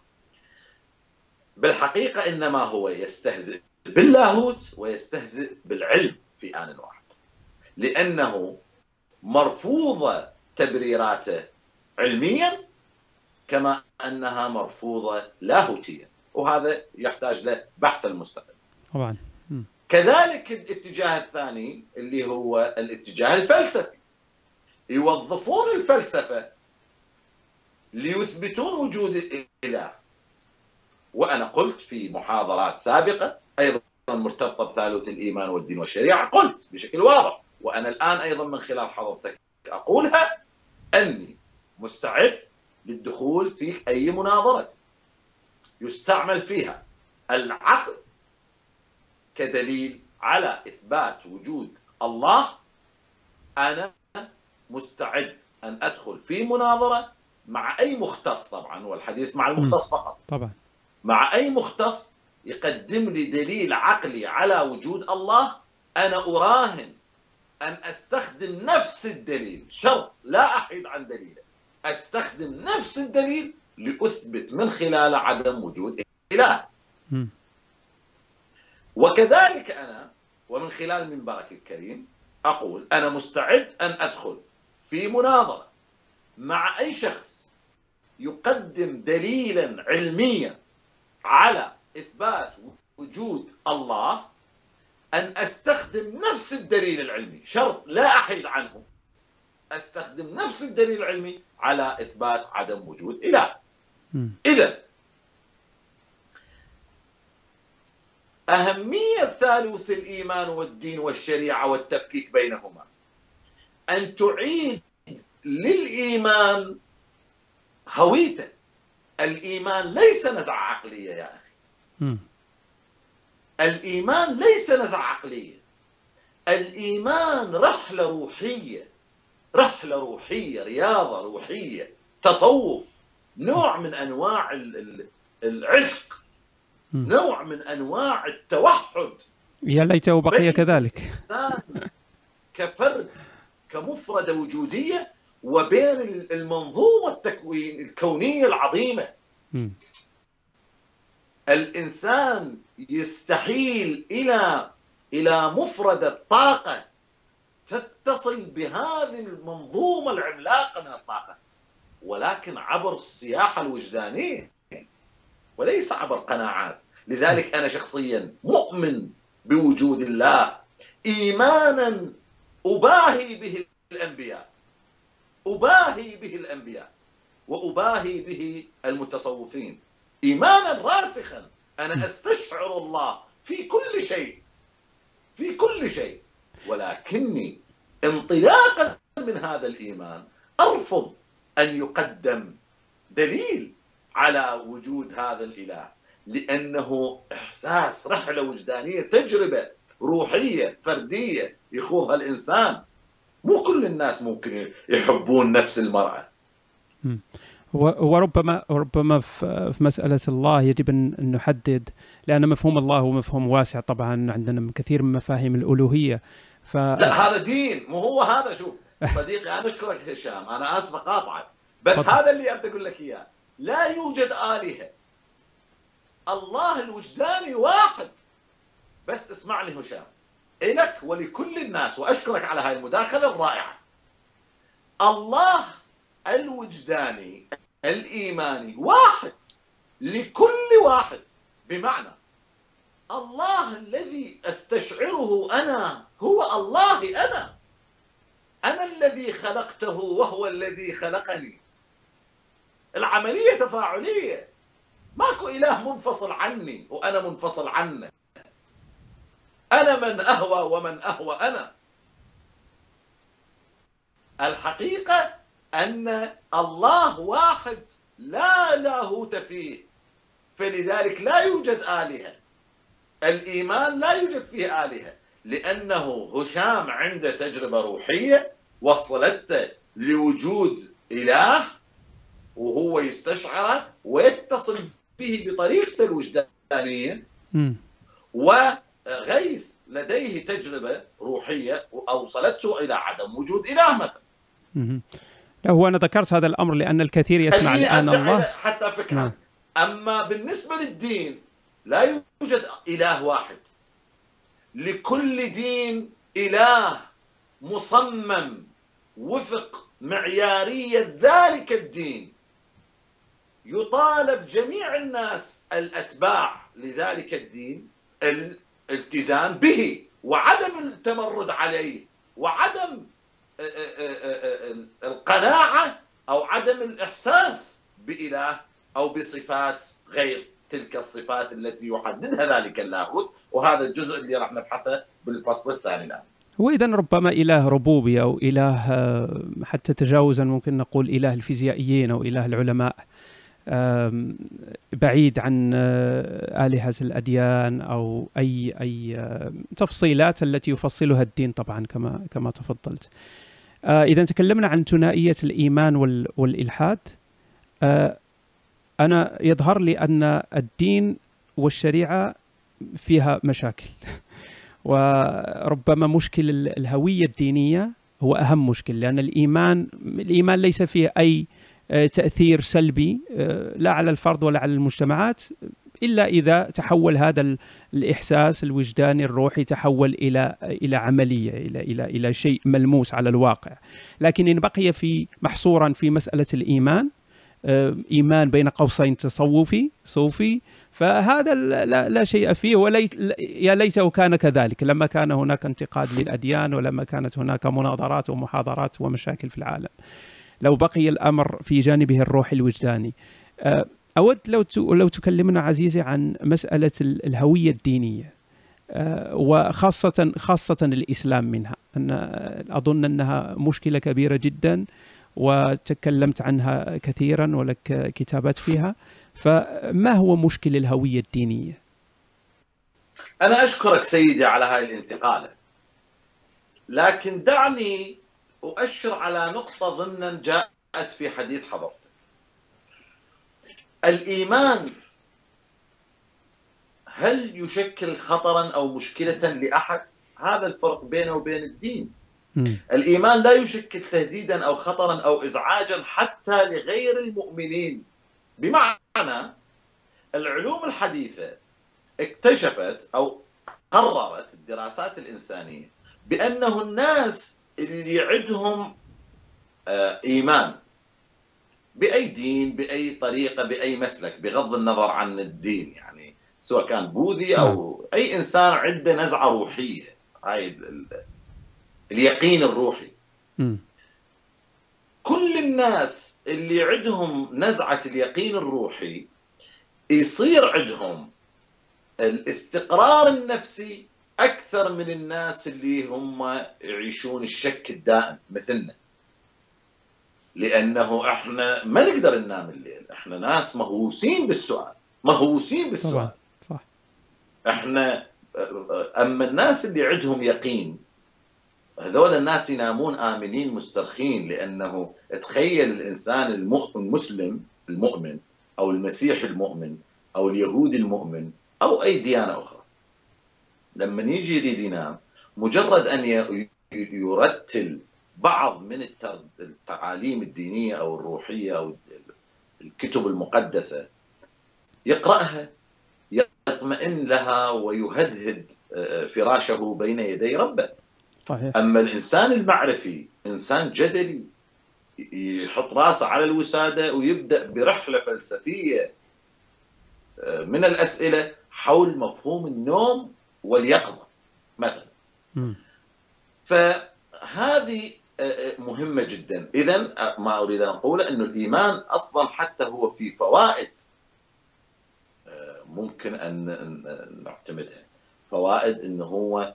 بالحقيقة إنما هو يستهزئ باللاهوت ويستهزئ بالعلم في آن واحد. لأنه مرفوضة تبريراته علميا كما أنها مرفوضة لاهوتيا وهذا يحتاج له بحث المستقل طبعا. كذلك الاتجاه الثاني اللي هو الاتجاه الفلسفي. يوظفون الفلسفة ليثبتون وجود الإله وأنا قلت في محاضرات سابقة أيضا مرتبطة بثالوث الإيمان والدين والشريعة قلت بشكل واضح وأنا الآن أيضا من خلال حضرتك أقولها أني مستعد للدخول في أي مناظرة يستعمل فيها العقل كدليل على إثبات وجود الله. أنا مستعد أن أدخل في مناظرة مع أي مختص طبعا والحديث مع المختص فقط. طبعا. مع أي مختص يقدم لي دليل عقلي على وجود الله أنا أراهن أن أستخدم نفس الدليل شرط لا أحيد عن دليله. أستخدم نفس الدليل لأثبت من خلاله عدم وجود إله. وكذلك أنا ومن خلال منبرك الكريم أقول أنا مستعد أن أدخل في مناظرة مع أي شخص يقدم دليلا علميا على إثبات وجود الله أن أستخدم نفس الدليل العلمي شرط لا أحيد عنه. أستخدم نفس الدليل العلمي على إثبات عدم وجود إله. إذا أهمية ثالوث الإيمان والدين والشريعة والتفكيك بينهما. أن تعيد للإيمان هويته الإيمان ليس نزعة عقلية يا أخي. الإيمان ليس نزعة عقلية. الإيمان رحلة روحية رحلة روحية رياضة روحية تصوف نوع من أنواع العشق نوع من أنواع التوحد. يا ليته بقي كذلك. كفرد كمفردة وجودية وبين المنظومة التكوين الكونية العظيمة. م. الإنسان يستحيل إلى إلى مفردة طاقة تتصل بهذه المنظومة العملاقة من الطاقة. ولكن عبر السياحة الوجدانية. وليس عبر قناعات. لذلك أنا شخصيا مؤمن بوجود الله. إيمانا أباهي به الأنبياء. أباهي به الأنبياء وأباهي به المتصوفين إيمانا راسخا. أنا أستشعر الله في كل شيء في كل شيء. ولكني انطلاقا من هذا الإيمان أرفض أن يقدم دليل على وجود هذا الإله لأنه إحساس رحلة وجدانية تجربة روحية فردية يخوضها الإنسان. مو كل الناس ممكن يحبون نفس المرأة. وربما ربما في مسألة الله يجب أن نحدد لأن مفهوم الله هو مفهوم واسع طبعا عندنا كثير من مفاهيم الألوهية. ف... لا هذا دين مو هو هذا. شوف صديقي أنا أشكرك هشام أنا آسف أقاطعك بس فضل. هذا اللي أبي أقول لك إياه. لا يوجد آلهة. الله الوجداني واحد. بس اسمعني هشام. إلك ولكل الناس وأشكرك على هاي المداخلة الرائعة. الله الوجداني الإيماني واحد لكل واحد بمعنى. الله الذي أستشعره أنا هو الله أنا. أنا الذي خلقته وهو الذي خلقني. العملية تفاعلية. ماكو إله منفصل عني وأنا منفصل عنه. أنا من أهوى ومن أهوى أنا. الحقيقة أن الله واحد لا لاهوت فيه فلذلك لا يوجد آلهة. الإيمان لا يوجد فيه آلهة. لأنه هشام عنده تجربة روحية وصلته لوجود إله وهو يستشعره ويتصل به بطريقته الوجدانية. وغيث لديه تجربة روحية أوصلته إلى عدم وجود إله مثلا. هو أنا ذكرت هذا الأمر لأن الكثير يسمع الآن الله. حتى فكرة. نعم. أما بالنسبة للدين لا يوجد إله واحد. لكل دين إله مصمم وفق معيارية ذلك الدين. يطالب جميع الناس الأتباع لذلك الدين الالتزام به وعدم التمرد عليه وعدم القناعة أو عدم الإحساس بإله أو بصفات غير تلك الصفات التي يحددها ذلك اللاهوت وهذا الجزء اللي راح نبحثه بالفصل الثاني الآن. هو اذا ربما إله ربوبي أو إله حتى تجاوزا ممكن نقول إله الفيزيائيين أو إله العلماء بعيد عن آه، آلهة الأديان أو أي أي تفصيلات التي يفصلها الدين طبعا كما كما تفضلت. آه، إذا تكلمنا عن ثنائية الإيمان والإلحاد آه، أنا يظهر لي أن الدين والشريعة فيها مشاكل وربما مشكل الهوية الدينية هو أهم مشكل لأن الإيمان الإيمان ليس فيه أي آه، تأثير سلبي آه، لا على الفرد ولا على المجتمعات إلا إذا تحول هذا الإحساس الوجداني الروحي تحول إلى إلى عملية إلى إلى إلى شيء ملموس على الواقع لكن إن بقي في محصورا في مسألة الإيمان آه، إيمان بين قوسين تصوفي صوفي فهذا لا, لا شيء فيه وليت يا ليته كان كذلك لما كان هناك انتقاد للأديان ولما كانت هناك مناظرات ومحاضرات ومشاكل في العالم. لو بقي الأمر في جانبه الروحي الوجداني. أه، أود لو لو تكلمنا عزيزي عن مسألة الهوية الدينية أه، وخاصة خاصة الإسلام منها أن أظن أنها مشكلة كبيرة جدا وتكلمت عنها كثيرا ولك كتابات فيها فما هو مشكل الهوية الدينية؟ أنا أشكرك سيدي على هاي الانتقالة لكن دعني أؤشر على نقطة ضمنا جاءت في حديث حضرتك الإيمان هل يشكل خطرا أو مشكلة لأحد؟ هذا الفرق بينه وبين الدين. الإيمان لا يشكل تهديدا أو خطرا أو إزعاجا حتى لغير المؤمنين. بمعنى العلوم الحديثة اكتشفت أو قررت الدراسات الإنسانية بأنه الناس اللي عندهم آه، إيمان بأي دين بأي طريقة بأي مسلك بغض النظر عن الدين يعني سواء كان بوذي أو نعم. أي إنسان عنده نزعة روحية هاي اليقين الروحي كل الناس اللي عندهم نزعة اليقين الروحي يصير عندهم الاستقرار النفسي أكثر من الناس اللي هم يعيشون الشك الدائم مثلنا. لأنه إحنا ما نقدر ننام الليل. إحنا ناس مهووسين بالسؤال. مهووسين بالسؤال. طبعا صح. إحنا أما الناس اللي عندهم يقين هذول الناس ينامون آمنين مسترخين لأنه تخيل الإنسان المسلم المؤمن أو المسيحي المؤمن أو اليهودي المؤمن أو أي ديانة أخرى. لما يجي يريد ينام مجرد أن يرتل بعض من التعاليم الدينية أو الروحية أو الكتب المقدسة يقرأها يطمئن لها ويهدهد آه، فراشه بين يدي ربه صحيح. أما الإنسان المعرفي إنسان جدلي يحط راسه على الوسادة ويبدأ برحلة فلسفية آه، من الأسئلة حول مفهوم النوم واليقظه مثلا. فهذه آه، آه، مهمة جدا. اذا آه، ما أريد أن اقوله انه الإيمان أصلا حتى هو في فوائد ممكن أن نعتمدها. فوائد انه هو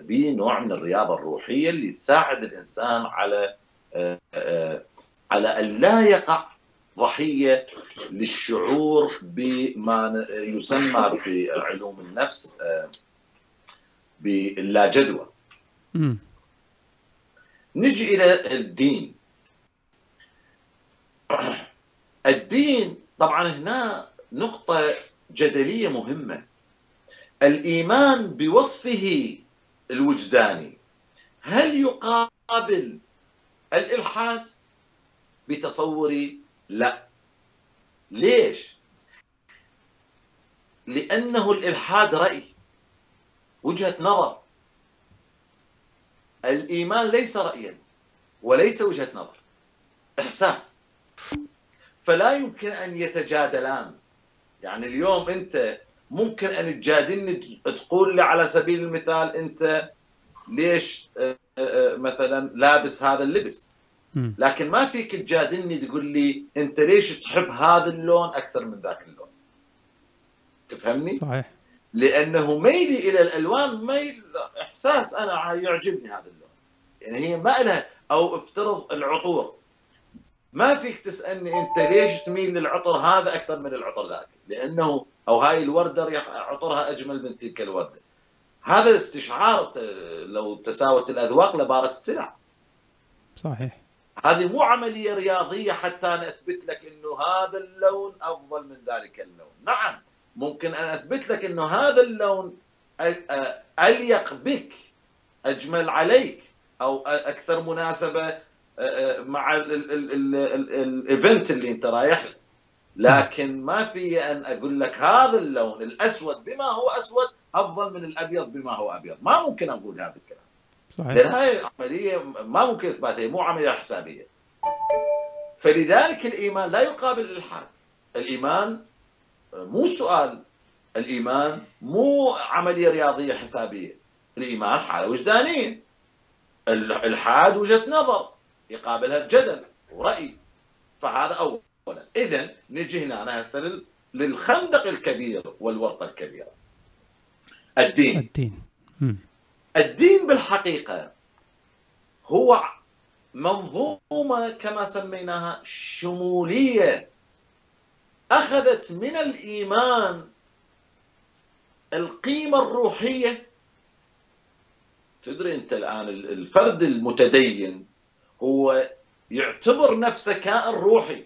بنوع من الرياضة الروحية اللي تساعد الإنسان على على أن لا يقع ضحية للشعور بما يسمى في علوم النفس باللا جدوى. نجي إلى الدين. الدين طبعا هنا نقطة جدلية مهمة. الإيمان بوصفه الوجداني. هل يقابل الإلحاد بتصوري لا؟ ليش؟ لأنه الإلحاد رأي. وجهة نظر. الإيمان ليس رأيا وليس وجهة نظر. إحساس. فلا يمكن أن يتجادلان. يعني اليوم أنت ممكن أن تجادلني تقول لي على سبيل المثال أنت ليش آه، آه، مثلا لابس هذا اللبس؟ لكن ما فيك تجادلني تقول لي أنت ليش تحب هذا اللون أكثر من ذاك اللون؟ تفهمني؟ صحيح. لأنه ميلي إلى الألوان ميل إحساس أنا يعجبني هذا اللون. يعني هي ما لها أو افترض العطور. ما فيك تسألني أنت ليش تميل للعطر هذا أكثر من العطر ذاك. لأنه أو هاي الورده عطرها أجمل من تلك الوردة. هذا استشعار لو تساوت الأذواق لبارت السلع. صحيح. هذه مو عملية رياضية حتى نثبت لك إنه هذا اللون أفضل من ذلك اللون. نعم. ممكن أن أثبت لك إنه هذا اللون أليق بك أجمل عليك أو أكثر مناسبة مع الإيفنت اللي أنت رايح له. لكن ما في أن أقول لك هذا اللون الأسود بما هو أسود أفضل من الأبيض بما هو أبيض. ما ممكن أقول هذا الكلام. صحيح. لأن هاي عملية ما ممكن إثباتها مو عملية حسابية. فلذلك الإيمان لا يقابل الإلحاد. الإيمان مو سؤال الإيمان مو عملية رياضية حسابية. الإيمان حالة وجدانية. الالحاد وجهة نظر يقابلها الجدل ورأي. فهذا اولا. اذا نجي هنا هسه للخندق الكبير والورطة الكبيرة. الدين. الدين. الدين بالحقيقة هو منظومة كما سميناها شمولية. أخذت من الإيمان القيمة الروحية. تدري أنت الآن الفرد المتدين هو يعتبر نفسه كائن روحي.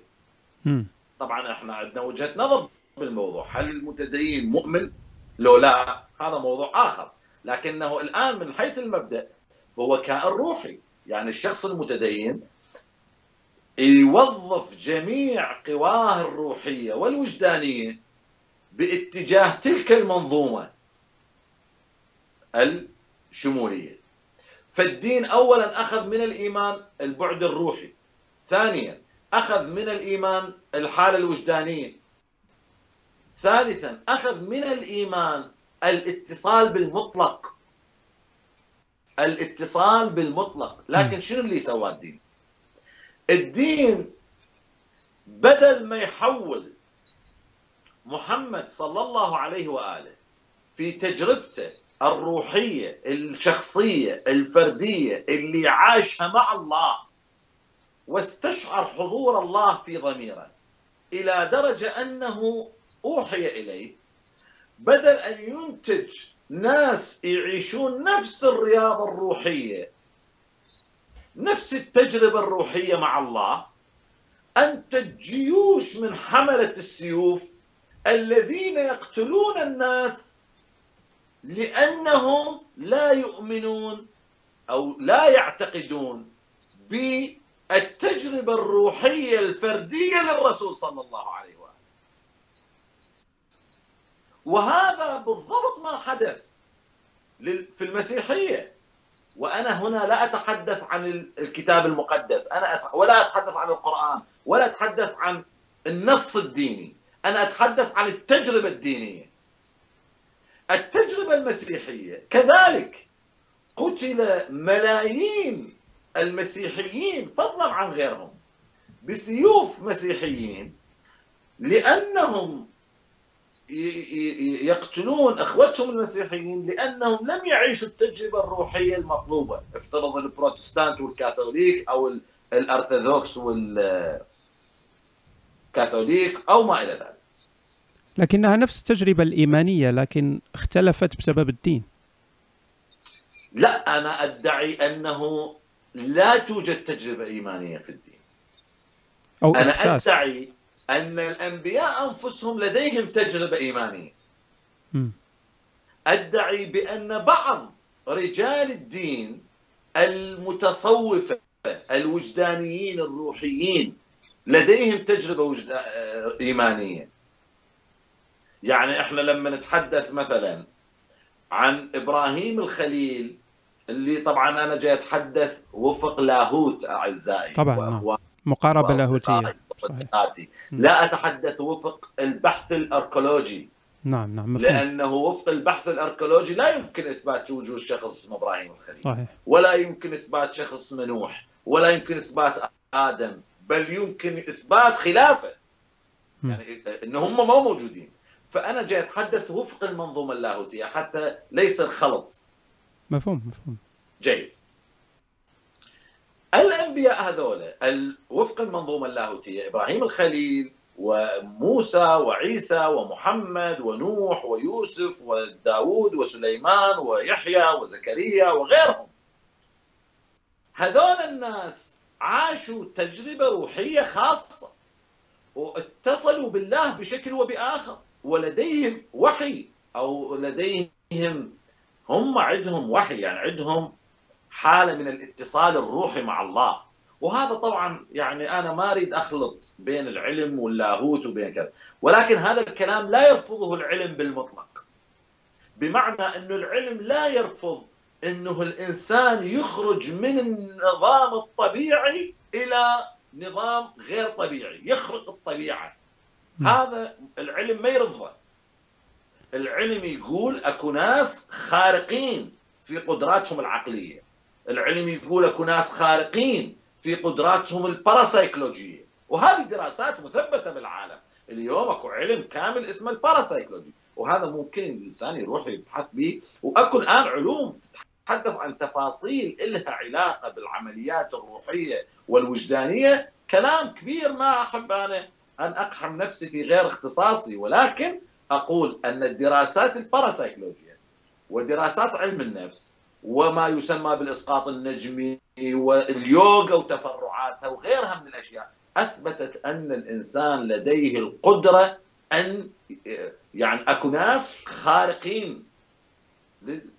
طبعا إحنا عندنا وجهة نظر بالموضوع. هل المتدين مؤمن؟ لو لا هذا موضوع آخر. لكنه الآن من حيث المبدأ هو كائن روحي. يعني الشخص المتدين يوظف جميع قواه الروحية والوجدانية باتجاه تلك المنظومة الشمولية. فالدين اولا أخذ من الإيمان البعد الروحي. ثانيا أخذ من الإيمان الحالة الوجدانية. ثالثا أخذ من الإيمان الاتصال بالمطلق. الاتصال بالمطلق. لكن شنو اللي سواه الدين؟ الدين بدل ما يحول محمد صلى الله عليه وآله في تجربته الروحية الشخصية الفردية اللي عاشها مع الله واستشعر حضور الله في ضميره إلى درجة أنه أوحي إليه بدل أن ينتج ناس يعيشون نفس الرياضة الروحية نفس التجربة الروحية مع الله. انتج جيوش من حملة السيوف الذين يقتلون الناس لأنهم لا يؤمنون أو لا يعتقدون بالتجربة الروحية الفردية للرسول صلى الله عليه وسلم وهذا بالضبط ما حدث في المسيحية. وأنا هنا لا أتحدث عن الكتاب المقدس. أنا ولا أتحدث عن القرآن ولا أتحدث عن النص الديني. أنا أتحدث عن التجربة الدينية. التجربة المسيحية كذلك قتل ملايين المسيحيين فضلا عن غيرهم بسيوف مسيحيين لأنهم يقتلون أخوتهم المسيحيين لأنهم لم يعيشوا التجربة الروحية المطلوبة، افترض البروتستانت والكاثوليك أو الأرثوذكس والكاثوليك أو ما إلى ذلك. لكنها نفس التجربة الإيمانية لكن اختلفت بسبب الدين. لا أنا أدعي أنه لا توجد تجربة إيمانية في الدين. أو أنا إحساس. أدعي أن الأنبياء أنفسهم لديهم تجربة إيمانية. أدعي بأن بعض رجال الدين المتصوفة الوجدانيين الروحيين لديهم تجربة وجد... إيمانية. يعني إحنا لما نتحدث مثلا عن إبراهيم الخليل اللي طبعا أنا جاي أتحدث وفق لاهوت أعزائي طبعا نعم. مقاربة لاهوتيه لا أتحدث وفق البحث الأركولوجي. نعم نعم مفهوم. لأنه وفق البحث الأركولوجي لا يمكن إثبات وجود شخص اسمه إبراهيم الخليل. صحيح. ولا يمكن إثبات شخص اسمه نوح. ولا يمكن إثبات آدم. بل يمكن إثبات خلافه. م. يعني إن هم ما موجودين. فأنا جاي أتحدث وفق المنظومة اللاهوتية. حتى ليس الخلط. مفهوم مفهوم. جيد. الأنبياء هذول وفق المنظومة اللاهوتية إبراهيم الخليل وموسى وعيسى ومحمد ونوح ويوسف وداود وسليمان ويحيى وزكريا وغيرهم. هذول الناس عاشوا تجربة روحية خاصة واتصلوا بالله بشكل وبآخر ولديهم وحي أو لديهم هم عندهم وحي يعني عندهم حالة من الاتصال الروحي مع الله. وهذا طبعا يعني أنا ما أريد أخلط بين العلم واللاهوت وبين كذا. ولكن هذا الكلام لا يرفضه العلم بالمطلق. بمعنى انه العلم لا يرفض أنه الإنسان يخرج من النظام الطبيعي إلى نظام غير طبيعي. يخرق الطبيعة. هذا العلم ما يرفضه العلم يقول أكو ناس خارقين في قدراتهم العقلية. العلم يقول اكو ناس خارقين في قدراتهم الباراسايكولوجية. وهذه دراسات مثبتة بالعالم. اليوم اكو علم كامل اسمه الباراسايكولوجي. وهذا ممكن الإنسان يروح يبحث به. واكو الآن علوم تتحدث عن تفاصيل لها علاقة بالعمليات الروحية والوجدانية. كلام كبير ما أحب أنا أن أقحم نفسي في غير اختصاصي. ولكن أقول أن الدراسات الباراسايكولوجية ودراسات علم النفس وما يسمى بالإسقاط النجمي واليوغا وتفرعاتها وغيرها من الأشياء أثبتت أن الإنسان لديه القدرة أن يعني أكو ناس خارقين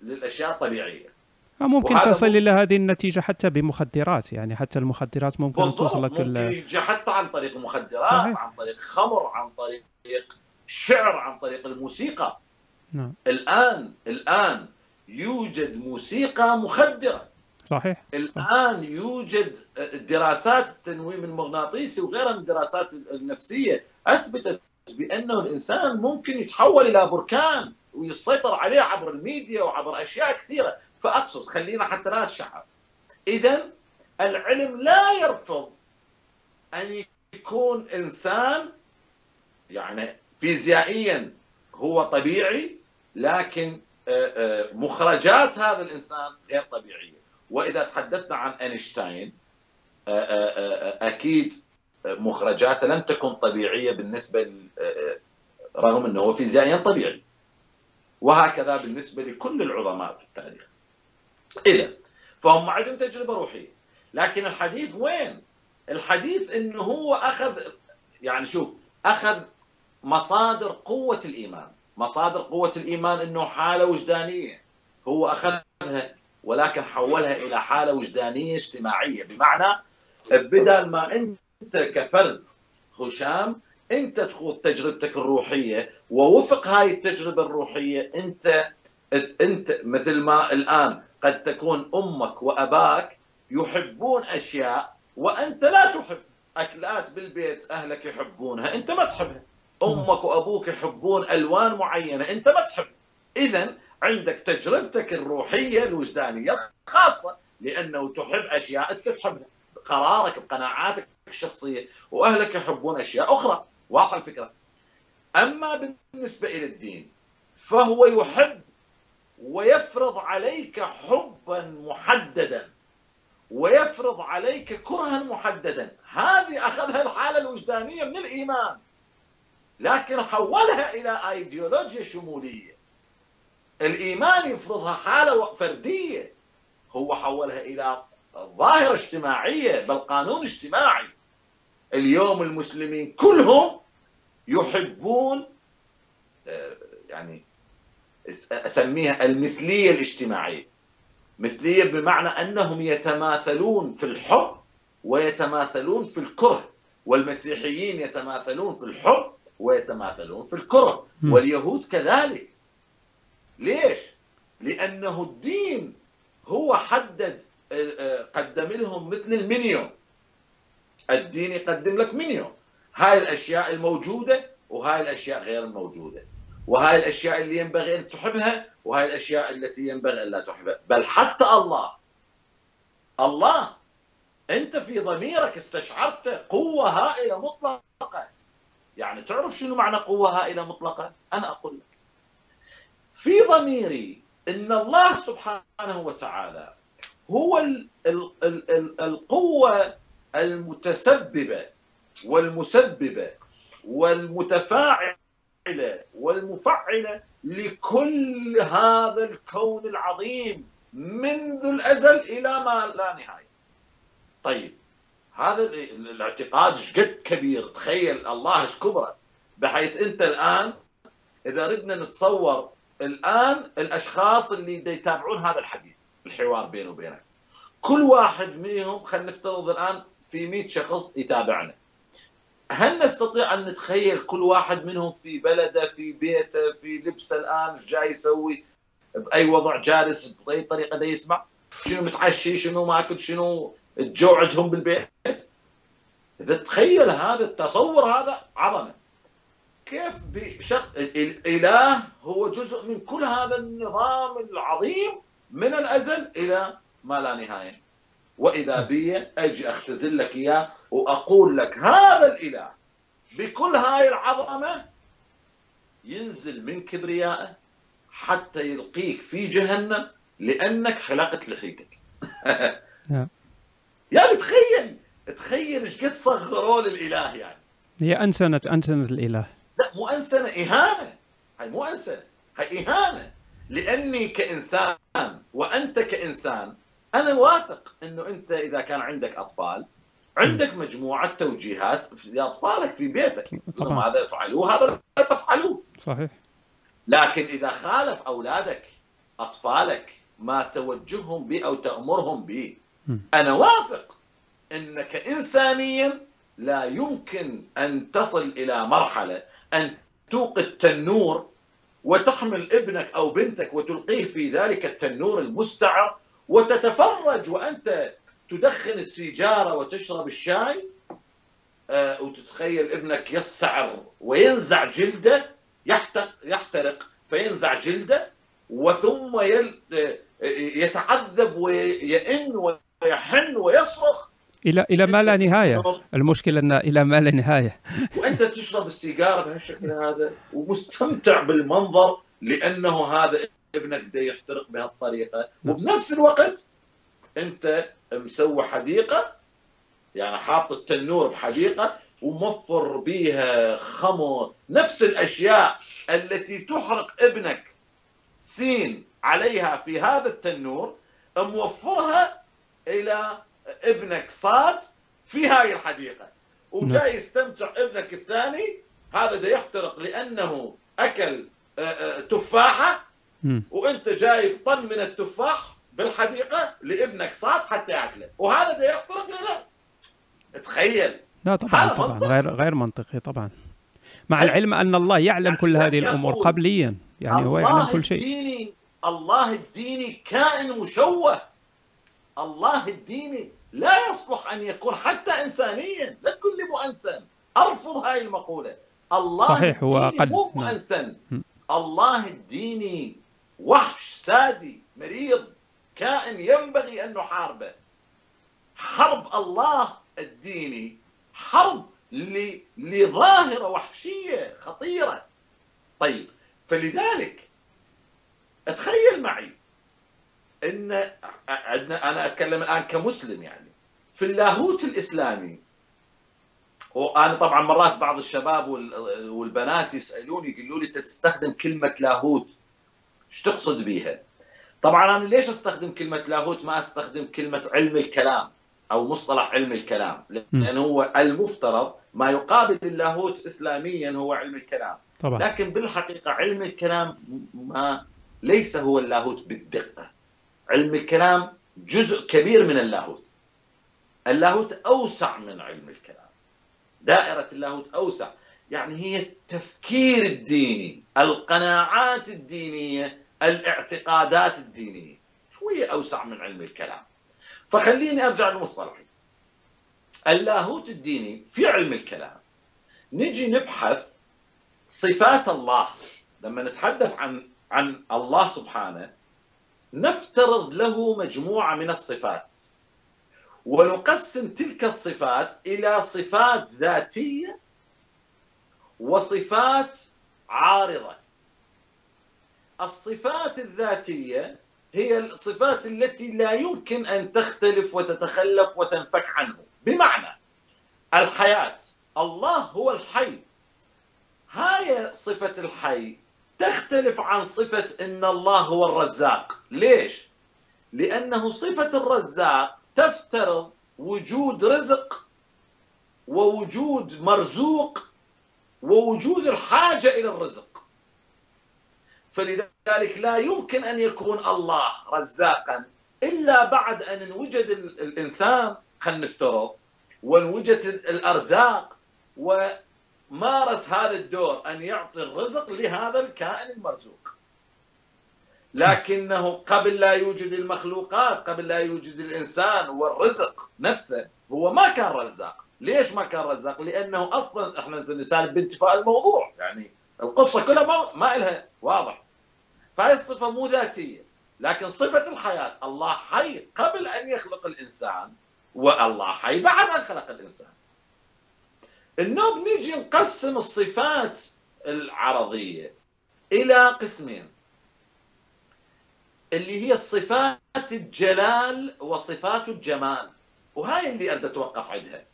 للأشياء الطبيعية ممكن تصل إلى هذه النتيجة حتى بمخدرات يعني حتى المخدرات ممكن توصل لك ممكن حتى عن طريق مخدرات صحيح. عن طريق خمر عن طريق شعر عن طريق الموسيقى نعم. الآن الآن يوجد موسيقى مخدرة. صحيح. الآن يوجد دراسات التنويم المغناطيسي وغيرها من الدراسات النفسية أثبتت بأنه الإنسان ممكن يتحول إلى بركان ويسيطر عليه عبر الميديا وعبر أشياء كثيرة. فأقصد خلينا حتى لا الشعب اذا العلم لا يرفض أن يكون إنسان يعني فيزيائيا هو طبيعي لكن مخرجات هذا الإنسان غير طبيعية. وإذا تحدثنا عن أينشتاين آه، أكيد مخرجاته لم تكن طبيعية بالنسبة رغم إنه فيزيائيا طبيعي. وهكذا بالنسبة لكل العظماء في التاريخ. إذا فهم عندهم تجربة روحية. لكن الحديث وين؟ الحديث إنه هو أخذ يعني شوف أخذ مصادر قوة الإيمان. مصادر قوة الإيمان أنه حالة وجدانية. هو أخذها ولكن حولها إلى حالة وجدانية اجتماعية. بمعنى بدل ما أنت كفرد هشام أنت تخوض تجربتك الروحية ووفق هاي التجربة الروحية أنت أنت مثل ما الآن قد تكون أمك وأباك يحبون أشياء وأنت لا تحب. أكلات بالبيت أهلك يحبونها أنت ما تحبها. أمك وأبوك يحبون ألوان معينة أنت ما تحب. اذا عندك تجربتك الروحية الوجدانية الخاصة لأنه تحب أشياء أنت تحبها. قرارك بقناعاتك الشخصية وأهلك يحبون أشياء أخرى. واضحه الفكرة؟ أما بالنسبة إلى الدين فهو يحب ويفرض عليك حبا محددا ويفرض عليك كرها محددا. هذه أخذها الحالة الوجدانية من الإيمان. لكن حولها إلى ايديولوجيا شمولية. الإيمان يفرضها حالة فردية. هو حولها إلى ظاهرة اجتماعية بل قانون اجتماعي. اليوم المسلمين كلهم يحبون آه، يعني أسميها المثلية الاجتماعية. مثلية بمعنى أنهم يتماثلون في الحب ويتماثلون في الكره والمسيحيين يتماثلون في الحب ويتماثلون في الكره واليهود كذلك. ليش؟ لأنه الدين هو حدد قدم لهم مثل المنيو. الدين يقدم لك منيو. هاي الأشياء الموجودة وهاي الأشياء غير الموجودة وهاي الأشياء اللي ينبغي أن تحبها وهاي الأشياء التي ينبغي أن لا تحبها. بل حتى الله. الله أنت في ضميرك استشعرت قوة هائلة مطلقة. يعني تعرف شنو معنى قوة هائلة مطلقة أنا أقول لك في ضميري إن الله سبحانه وتعالى هو ال ال ال ال القوة المتسببة والمسببة والمتفاعلة والمفعلة لكل هذا الكون العظيم منذ الأزل إلى ما لا نهاية. طيب هذا الاعتقاد إيش قد كبير؟ تخيل الله إيش كبره. بحيث أنت الآن إذا ردنا نتصور الآن الأشخاص اللي يتابعون هذا الحديث الحوار بيني وبينك. كل واحد منهم خلينا نفترض الآن في 100 شخص يتابعنا. هل نستطيع أن نتخيل كل واحد منهم في بلده في بيته في لبسه الآن إيش جاي يسوي؟ بأي وضع جالس بأي طريقة دا يسمع؟ شنو متعشي شنو ماكل شنو الجوع عندهم بالبيت. إذا تخيل هذا التصور هذا عظمة. كيف بشق الإله هو جزء من كل هذا النظام العظيم من الأزل إلى ما لا نهاية. وإذا بي أجي أختزل لك إياه وأقول لك هذا الإله بكل هاي العظمة ينزل من كبريائه حتى يلقيك في جهنم لأنك حلقت لحيتك. نعم. يعني تخيل تخيل إيش قد صغروا للإله يعني. هي أنسنة أنسنة الإله. لا مو أنسنة إهانة. هاي مو أنسنة هاي إهانة. لأني كإنسان وأنت كإنسان أنا واثق إنه أنت إذا كان عندك أطفال عندك مجموعة توجيهات لاطفالك في بيتك. طبعا. هذا افعلوه هذا لا تفعلوه. صحيح. لكن إذا خالف أولادك أطفالك ما توجههم به أو تأمرهم به أنا واثق إنك انسانيا لا يمكن أن تصل إلى مرحلة أن توقد تنور وتحمل ابنك أو بنتك وتلقيه في ذلك التنور المستعر وتتفرج وأنت تدخن السيجارة وتشرب الشاي آه وتتخيل ابنك يستعر وينزع جلده يحترق فينزع جلده وثم يتعذب ويئن ويحن ويصرخ. إلى إلى ما لا نهاية. المشكلة إن إلى ما لا نهاية. وأنت تشرب السيجارة بهالشكل هذا ومستمتع بالمنظر لأنه هذا ابنك بده يحترق بهالطريقة. نعم. وبنفس الوقت أنت مسوي حديقة يعني حاط التنور بحديقة وموفر بيها خمر. نفس الأشياء التي تحرق ابنك سين عليها في هذا التنور موفرها إلى ابنك صاد في هاي الحديقة. وجاي نعم. يستمتع ابنك الثاني هذا ده يحترق لأنه أكل آه، آه، تفاحة. وأنت جايب طن من التفاح بالحديقة لابنك صاد حتى يأكله. وهذا ده يحترق لا تخيل. لا طبعا طبعا. غير غير منطقي طبعا. مع العلم أن الله يعلم كل هذه الأمور قبليا. يعني هو يعلم كل شيء. الديني الله الديني كائن مشوه. الله الديني لا يصلح أن يكون حتى إنسانيا لا تقول لي مؤنسن أرفض هاي المقولة. الله صحيح هو أقل مو نعم. مؤنسن الله الديني وحش سادي مريض كائن ينبغي أن نحاربه. حرب الله الديني حرب لظاهرة وحشية خطيرة. طيب فلذلك تخيل معي إن عندنا أنا أتكلم الآن كمسلم يعني. في اللاهوت الإسلامي وأنا طبعا مرات بعض الشباب والبنات يسألوني يقولوا لي أنت تستخدم كلمة لاهوت إيش تقصد بيها؟ طبعا أنا ليش أستخدم كلمة لاهوت؟ ما أستخدم كلمة علم الكلام أو مصطلح علم الكلام لأن هو المفترض ما يقابل اللاهوت اسلاميا هو علم الكلام. طبعا. لكن بالحقيقة علم الكلام ما ليس هو اللاهوت بالدقة. علم الكلام جزء كبير من اللاهوت. اللاهوت أوسع من علم الكلام. دائرة اللاهوت أوسع. يعني هي التفكير الديني القناعات الدينية الاعتقادات الدينية. شوية أوسع من علم الكلام. فخليني أرجع للمصطلح اللاهوت الديني في علم الكلام. نجي نبحث صفات الله. لما نتحدث عن عن الله سبحانه نفترض له مجموعة من الصفات. ونقسم تلك الصفات إلى صفات ذاتية وصفات عارضة. الصفات الذاتية هي الصفات التي لا يمكن أن تختلف وتتخلف وتنفك عنه. بمعنى الحياة. الله هو الحي. هاي صفة الحي تختلف عن صفة إن الله هو الرزاق. ليش؟ لأنه صفة الرزاق تفترض وجود رزق ووجود مرزوق ووجود الحاجة إلى الرزق. فلذلك لا يمكن أن يكون الله رزاقا إلا بعد أن انوجد الإنسان خلينا نفترض وانوجدت الأرزاق ومارس هذا الدور أن يعطي الرزق لهذا الكائن المرزوق. لكنه قبل لا يوجد المخلوقات قبل لا يوجد الإنسان والرزق نفسه هو ما كان رزاق. ليش ما كان رزاق؟ لأنه أصلا إحنا نسالب بانتفاء الموضوع. يعني القصة كلها ما, ما لها واضح. فهي الصفة مو ذاتية. لكن صفة الحياة الله حي قبل أن يخلق الإنسان والله حي بعد أن خلق الإنسان. النوب نيجي نقسم الصفات العرضية إلى قسمين. اللي هي الصفات الجلال وصفات الجمال وهاي اللي أريد أتوقف عندها.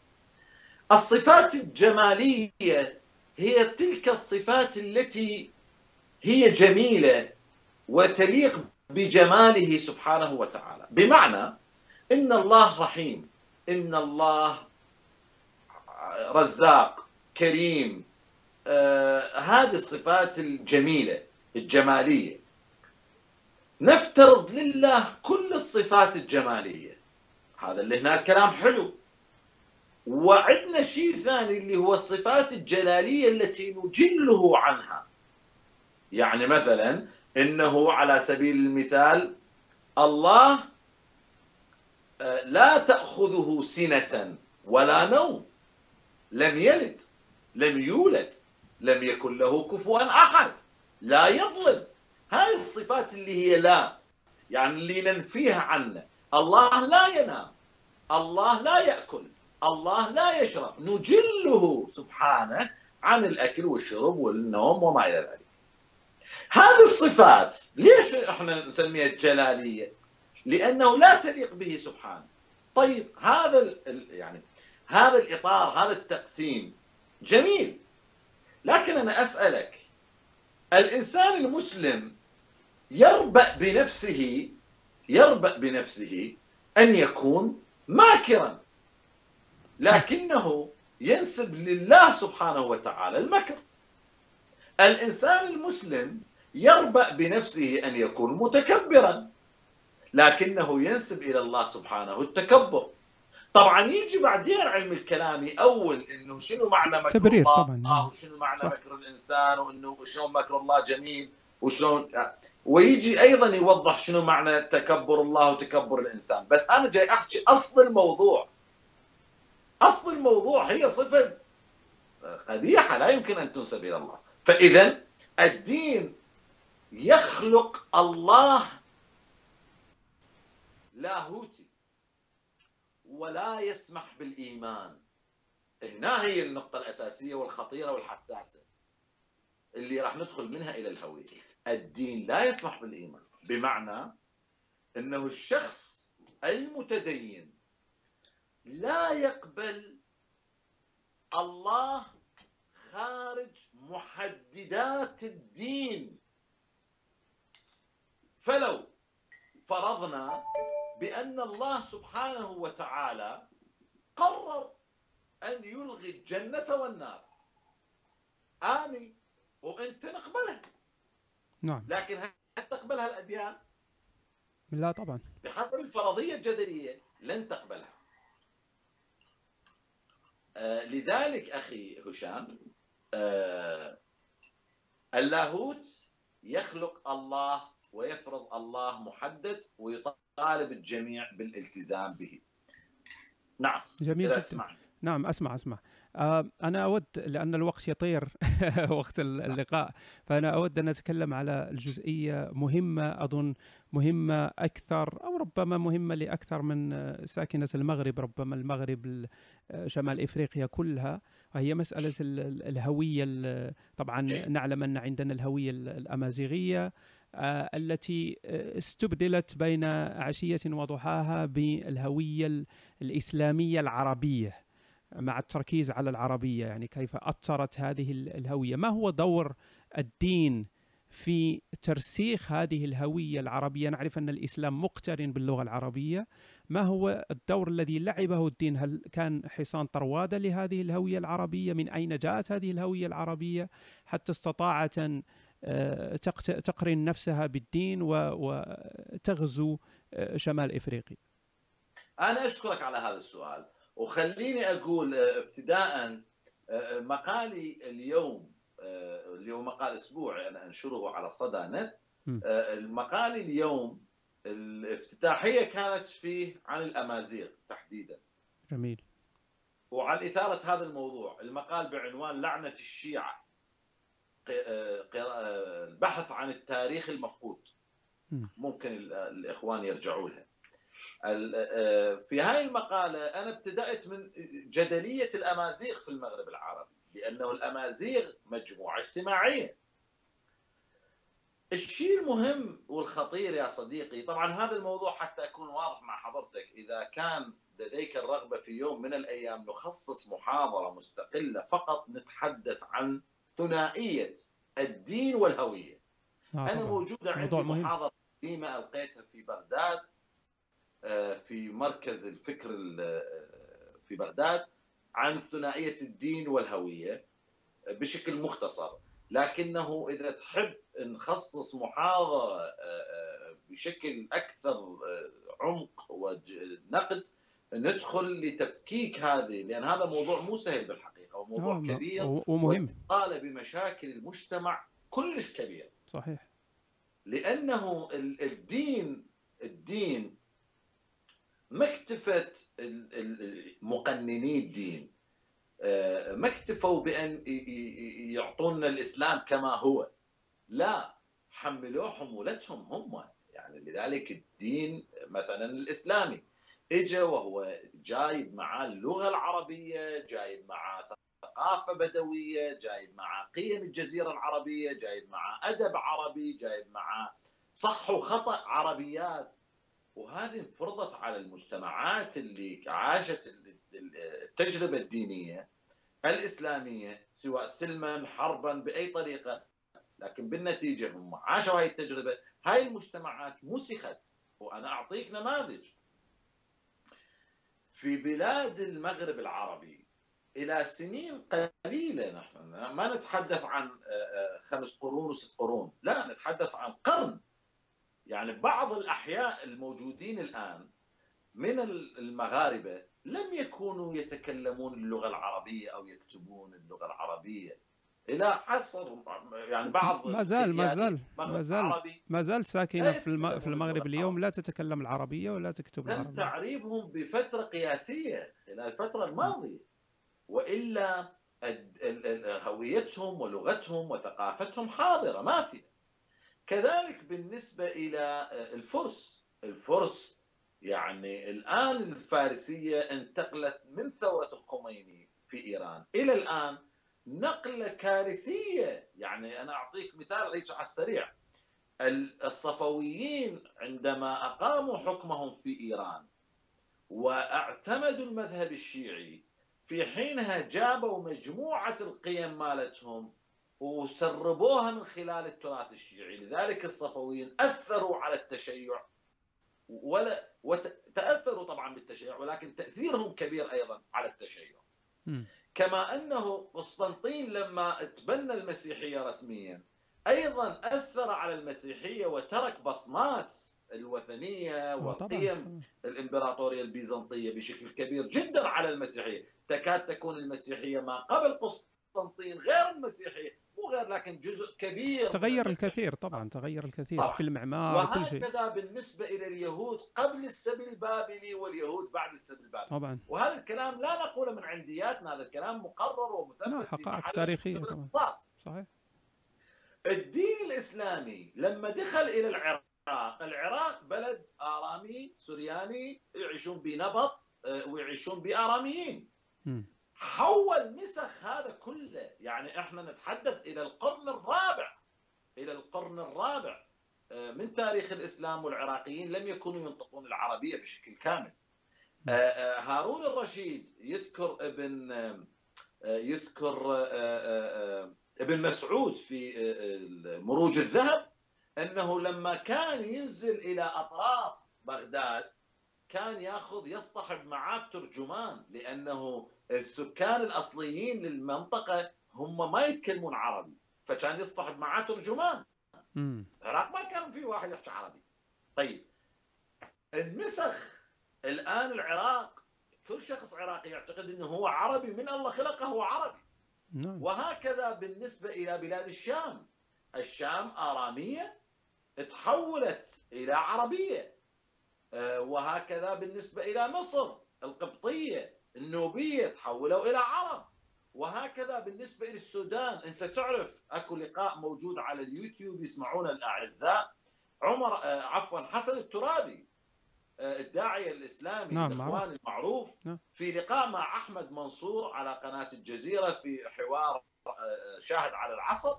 الصفات الجمالية هي تلك الصفات التي هي جميلة وتليق بجماله سبحانه وتعالى. بمعنى إن الله رحيم إن الله رزاق كريم آه هذه الصفات الجميلة الجمالية. نفترض لله كل الصفات الجمالية. هذا اللي هنا الكلام حلو. وعندنا شيء ثاني اللي هو الصفات الجلالية التي نجله عنها. يعني مثلا إنه على سبيل المثال الله آه، لا تأخذه سنة ولا نوم. لم يلد لم يولد لم يكن له كفوا أحد لا يظلم. هاي الصفات اللي هي لا يعني اللي ننفيها عنه. الله لا ينام الله لا يأكل الله لا يشرب. نجله سبحانه عن الأكل والشرب والنوم وما إلى ذلك. هذه الصفات ليش إحنا نسميها الجلالية؟ لأنه لا تليق به سبحانه. طيب هذا يعني هذا الإطار هذا التقسيم. جميل. لكن أنا أسألك الإنسان المسلم يربأ بنفسه يربأ بنفسه أن يكون ماكرا لكنه ينسب لله سبحانه وتعالى المكر. الإنسان المسلم يربأ بنفسه أن يكون متكبرا لكنه ينسب إلى الله سبحانه التكبر. طبعا يجي بعدين علم الكلام يأول إنه شنو معنى مكر تبرير الله طبعا آه وشنو معنى صح. مكر الإنسان وإنه شلون مكر الله جميل وشلون ويجي أيضا يوضح شنو معنى تكبر الله وتكبر الإنسان. بس أنا جاي أحكي أصل الموضوع. أصل الموضوع هي صفة قبيحة لا يمكن أن تنسب إلى الله. فاذا الدين يخلق الله لاهوتي ولا يسمح بالإيمان. هنا هي النقطة الأساسية والخطيرة والحساسة اللي راح ندخل منها إلى الهوية. الدين لا يسمح بالإيمان. بمعنى إنه الشخص المتدين لا يقبل الله خارج محددات الدين. فلو فرضنا بأن الله سبحانه وتعالى قرر أن يلغي الجنة والنار. اني وانت نقبلها نعم. لكن هل تقبلها الأديان؟ لا طبعا. بحسب الفرضية الجدلية لن تقبلها. آه لذلك أخي هشام آه اللاهوت يخلق الله ويفرض الله محدد ويطالب الجميع بالالتزام به. نعم جميل جدا. نعم أسمع أسمع. آه، أنا أود لأن الوقت يطير وقت اللقاء فأنا أود أن أتكلم على الجزئية مهمة أظن مهمة أكثر أو ربما مهمة لأكثر من ساكنة المغرب ربما المغرب شمال إفريقيا كلها. وهي مسألة الهوية طبعا نعلم أن عندنا الهوية الأمازيغية. آه، التي استبدلت بين عشية وضحاها بالهوية الإسلامية العربية مع التركيز على العربية يعني كيف أثرت هذه الهوية. ما هو دور الدين في ترسيخ هذه الهوية العربية؟ نعرف أن الإسلام مقترن باللغة العربية. ما هو الدور الذي لعبه الدين؟ هل كان حصان طروادة لهذه الهوية العربية؟ من أين جاءت هذه الهوية العربية؟ حتى استطاعت آه، تقرن نفسها بالدين وتغزو آه، شمال إفريقيا. أنا أشكرك على هذا السؤال. وخليني أقول آه، ابتداء آه، مقالي اليوم آه، اللي هو مقال أسبوعي أنا أنشره على صدى نت. المقال اليوم الافتتاحية كانت فيه عن الأمازيغ تحديدا. جميل. وعن إثارة هذا الموضوع المقال بعنوان لعنة الشيعة. البحث عن التاريخ المفقود. ممكن الإخوان يرجعوا لها. آه، في هاي المقالة أنا ابتدأت من جدلية الأمازيغ في المغرب العربي لأنه الأمازيغ مجموعة اجتماعية. الشيء المهم والخطير يا صديقي طبعا هذا الموضوع حتى أكون واضح مع حضرتك إذا كان لديك الرغبة في يوم من الأيام نخصص محاضرة مستقلة فقط نتحدث عن ثنائية الدين والهوية. آه أنا موجودة عندي محاضرة قديمة ألقيتها في بغداد آه، في مركز الفكر آه، في بغداد عن ثنائية الدين والهوية بشكل مختصر. لكنه إذا تحب نخصص محاضرة آه، بشكل أكثر عمق ونقد ندخل لتفكيك هذه لأن هذا موضوع مو سهل بالحقيقة. وموضوع كبير ومهم طالع بمشاكل المجتمع كلش كبير. صحيح. لأنه الدين الدين ما اكتفت مقنني الدين. آه، ما اكتفوا بأن يعطونا الإسلام كما هو. لا حملوه حمولتهم هم. يعني لذلك الدين مثلا الإسلامي. اجى وهو جايب معاه اللغة العربية جايب معاه ثقافة بدوية جايب معاه قيم الجزيرة العربية جايب معاه أدب عربي جايب معاه صح وخطأ عربيات. وهذه انفرضت على المجتمعات اللي عاشت التجربة الدينية الإسلامية سواء سلما حربا بأي طريقة. لكن بالنتيجة هم عاشوا هاي التجربة. هاي المجتمعات مسخت وأنا أعطيك نماذج. في بلاد المغرب العربي إلى سنين قليلة نحن. ما نتحدث عن آه، آه، خمس قرون وست قرون. لا نتحدث عن قرن. يعني بعض الأحياء الموجودين الآن من المغاربة لم يكونوا يتكلمون اللغة العربية أو يكتبون اللغة العربية. إلى حصر يعني بعض ما زال ما زال ما زال ما زال ساكنة في في المغرب اليوم لا تتكلم العربية ولا تكتب العربية. تم تعريبهم بفترة قياسية خلال الفترة الماضية. وإلا هويتهم ولغتهم وثقافتهم حاضرة ماثلة كذلك بالنسبة إلى الفرس. الفرس يعني الآن الفارسية انتقلت من ثورة الخميني في إيران إلى الآن نقلة كارثية. يعني أنا أعطيك مثال هيك على السريع. الصفويين عندما أقاموا حكمهم في إيران واعتمدوا المذهب الشيعي في حينها جابوا مجموعة القيم مالتهم وسربوها من خلال التراث الشيعي. لذلك الصفويين أثروا على التشيع ولا وتأثروا طبعا بالتشيع ولكن تأثيرهم كبير أيضا على التشيع. م. كما أنه قسطنطين لما تبنى المسيحية رسميا أيضا أثر على المسيحية وترك بصمات الوثنية والقيم الإمبراطورية البيزنطية بشكل كبير جدا على المسيحية. تكاد تكون المسيحية ما قبل قسطنطين غير المسيحية مو غير لكن جزء كبير تغير الكثير طبعا تغير الكثير طبعا. في المعمار وكل شيء. وهكذا بالنسبة إلى اليهود قبل السبي البابلي واليهود بعد السبي البابلي. طبعا. وهذا الكلام لا نقوله من عندياتنا هذا الكلام مقرر ومثبت حقائق تاريخية طبعا. صحيح. الدين الإسلامي لما دخل إلى العراق العراق بلد آرامي سورياني يعيشون بنبط آه، ويعيشون بآراميين. حول نسخ هذا كله. يعني إحنا نتحدث إلى القرن الرابع. إلى القرن الرابع آه، من تاريخ الإسلام والعراقيين لم يكونوا ينطقون العربية بشكل كامل. آه، هارون الرشيد يذكر ابن يذكر ابن مسعود في مروج الذهب أنه لما كان ينزل إلى أطراف بغداد كان ياخذ يصطحب معاه ترجمان لأنه السكان الأصليين للمنطقة هم ما يتكلمون عربي فكان يصطحب معاه ترجمان. العراق ما كان في واحد يحكي عربي. طيب النسخ الآن العراق كل شخص عراقي يعتقد إنه هو عربي من الله خلقه هو عربي. نعم. وهكذا بالنسبة إلى بلاد الشام. الشام آرامية تحولت إلى عربية. وهكذا بالنسبة إلى مصر القبطية النوبية تحولوا إلى عرب. وهكذا بالنسبة إلى السودان أنت تعرف أكو لقاء موجود على اليوتيوب يسمعونه الأعزاء. عمر آه، عفوا حسن الترابي آه، الداعية الإسلامي نعم الإخوان المعروف. نعم. في لقاء مع أحمد منصور على قناة الجزيرة في حوار شاهد على العصر.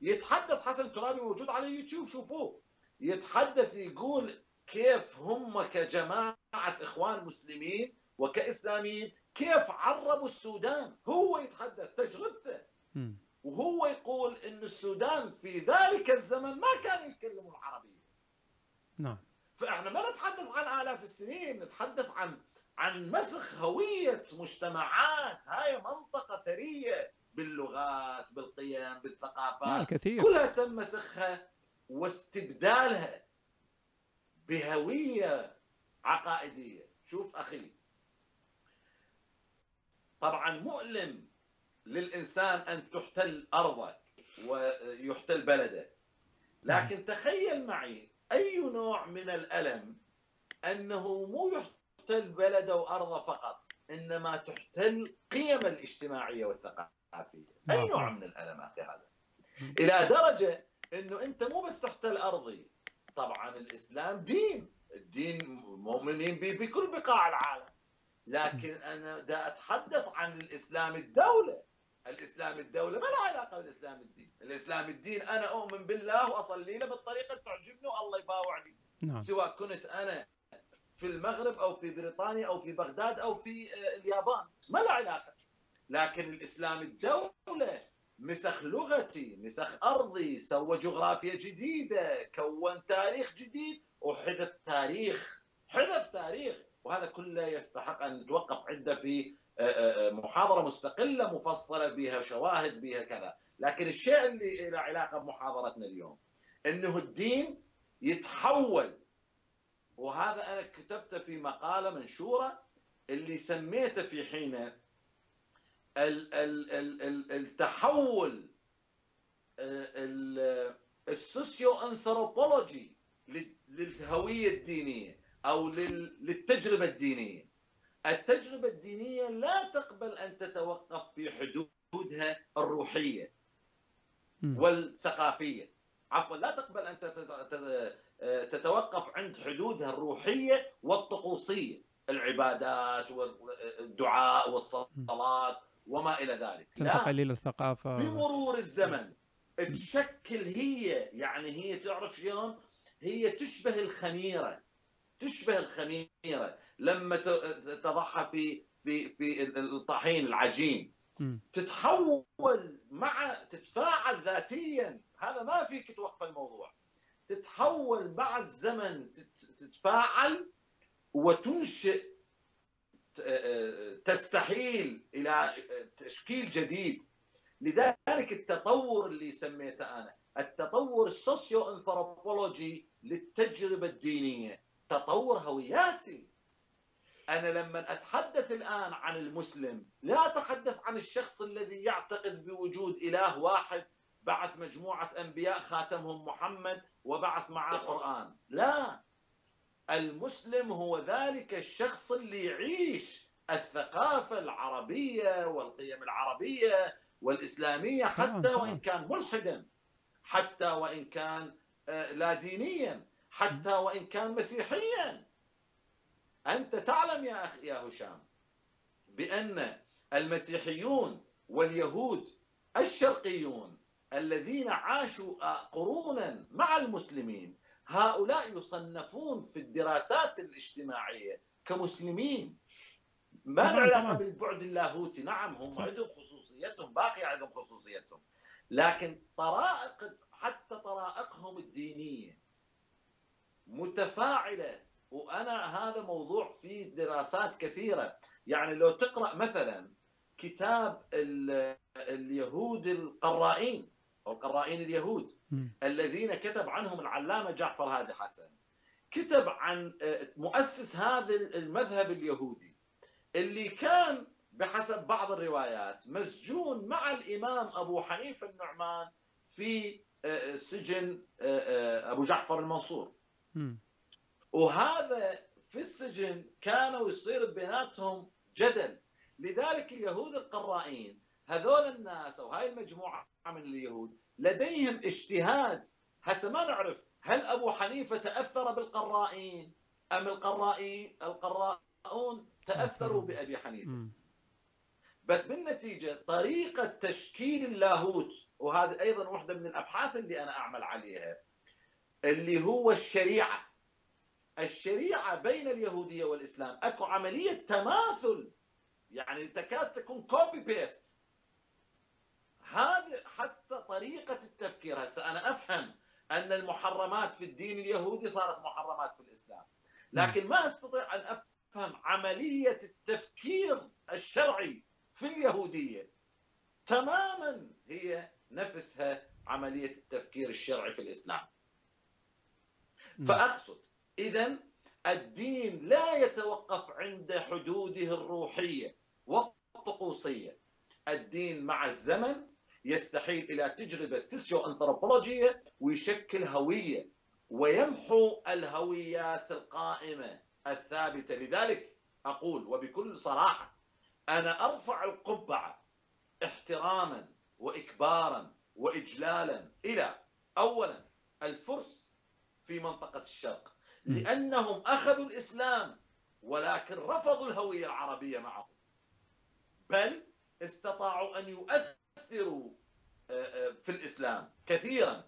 يتحدث حسن الترابي موجود على اليوتيوب شوفوه. يتحدث يقول كيف هم كجماعة إخوان مسلمين وكإسلاميين كيف عربوا السودان؟ هو يتحدث تجربته. وهو يقول إن السودان في ذلك الزمن ما كانوا يتكلموا العربية. نعم. فإحنا ما نتحدث عن آلاف السنين نتحدث عن عن مسخ هوية مجتمعات. هاي منطقة ثرية باللغات بالقيم بالثقافات. آه كثير. كلها تم مسخها واستبدالها. بهوية عقائدية. شوف أخي. طبعا مؤلم للإنسان أن تحتل أرضك ويحتل بلده لكن تخيل معي أي نوع من الألم أنه مو يحتل بلده وأرضه فقط إنما تحتل قيم الاجتماعية والثقافية. أي نعم. نوع من الألم أخي هذا؟ إلى درجة إنه أنت مو بس تحتل أرضي طبعا الإسلام دين الدين مؤمنين به بكل بقاع العالم. لكن أنا دا أتحدث عن الإسلام الدولة. الإسلام الدولة ما له علاقة بالإسلام الدين. الإسلام الدين أنا أؤمن بالله وأصلي له بالطريقة اللي تعجبني والله يباوعني. نعم. سواء كنت أنا في المغرب أو في بريطانيا أو في بغداد أو في آه، اليابان. ما له علاقة. لكن الإسلام الدولة مسخ لغتي مسخ أرضي سوى جغرافيا جديدة كون تاريخ جديد وحدث تاريخ حدث تاريخ. وهذا كله يستحق أن نتوقف عنده في آه، آه، آه، محاضرة مستقلة مفصلة بها شواهد بها كذا. لكن الشيء اللي له علاقة بمحاضرتنا اليوم إنه الدين يتحول. وهذا أنا كتبته في مقالة منشورة اللي سميته في حينه التحول السوسيو انثروبولوجي للهوية الدينية أو للتجربة الدينية. التجربة الدينية لا تقبل أن تتوقف في حدودها الروحية والثقافية. عفوا لا تقبل أن تتوقف عند حدودها الروحية والطقوسية، العبادات والدعاء والصلاة وما إلى ذلك. تنتقل إلى الثقافه بمرور الزمن تشكل هي يعني هي تعرف شلون؟ هي تشبه الخميرة. تشبه الخميرة. لما تضعها في في في الطحين العجين. تتحول مع تتفاعل ذاتيا. هذا ما فيك توقف الموضوع. تتحول مع الزمن تتفاعل وتنشئ تستحيل إلى تشكيل جديد. لذلك التطور اللي سميته أنا التطور السوسيو انثروبولوجي للتجربة الدينية. تطور هوياتي. أنا لما أتحدث الآن عن المسلم لا أتحدث عن الشخص الذي يعتقد بوجود إله واحد بعث مجموعة أنبياء خاتمهم محمد وبعث معه قرآن. لا. المسلم هو ذلك الشخص اللي يعيش الثقافة العربية والقيم العربية والإسلامية حتى وإن كان ملحدا حتى وإن كان آه، لا دينيا حتى وإن كان مسيحيا. أنت تعلم يا أخي يا هشام بأن المسيحيون واليهود الشرقيون الذين عاشوا قرونا مع المسلمين هؤلاء يصنفون في الدراسات الاجتماعية كمسلمين. ما له علاقة بالبعد اللاهوتي؟ نعم هم عندهم خصوصيتهم باقي عندهم خصوصيتهم. لكن طرائق حتى طرائقهم الدينية متفاعلة. وأنا هذا موضوع فيه دراسات كثيرة. يعني لو تقرأ مثلا كتاب اليهود القرائين أو قرائين اليهود. الذين كتب عنهم العلامة جعفر هادي حسن. كتب عن آه، مؤسس هذا المذهب اليهودي اللي كان بحسب بعض الروايات مسجون مع الإمام أبو حنيفة النعمان في آه، سجن آه، أبو جعفر المنصور. وهذا في السجن كانوا يصير بيناتهم جدل. لذلك اليهود القرائين هذول الناس أو هاي المجموعة من اليهود لديهم اجتهاد. هسه ما نعرف هل أبو حنيفة تأثر بالقرائين؟ أم القرائي القراؤون تأثروا بأبي حنيفة. بس بالنتيجة طريقة تشكيل اللاهوت وهذه أيضا واحدة من الأبحاث اللي أنا أعمل عليها اللي هو الشريعة. الشريعة بين اليهودية والإسلام. أكو عملية تماثل. يعني تكاد تكون copy paste هذه حتى طريقة التفكير هسه أنا أفهم أن المحرمات في الدين اليهودي صارت محرمات في الإسلام. لكن ما أستطيع أن أفهم عملية التفكير الشرعي في اليهودية. تماما هي نفسها عملية التفكير الشرعي في الإسلام. فأقصد إذا الدين لا يتوقف عند حدوده الروحية والطقوسية. الدين مع الزمن يستحيل إلى تجربة سيسيو أنثروبولوجية ويشكل هوية ويمحو الهويات القائمة الثابتة. لذلك أقول وبكل صراحة أنا أرفع القبعة احتراما وإكبارا وإجلالا إلى أولا الفرس في منطقة الشرق لأنهم أخذوا الإسلام ولكن رفضوا الهوية العربية معه بل استطاعوا أن يؤثروا آه، آه، في الإسلام كثيرا.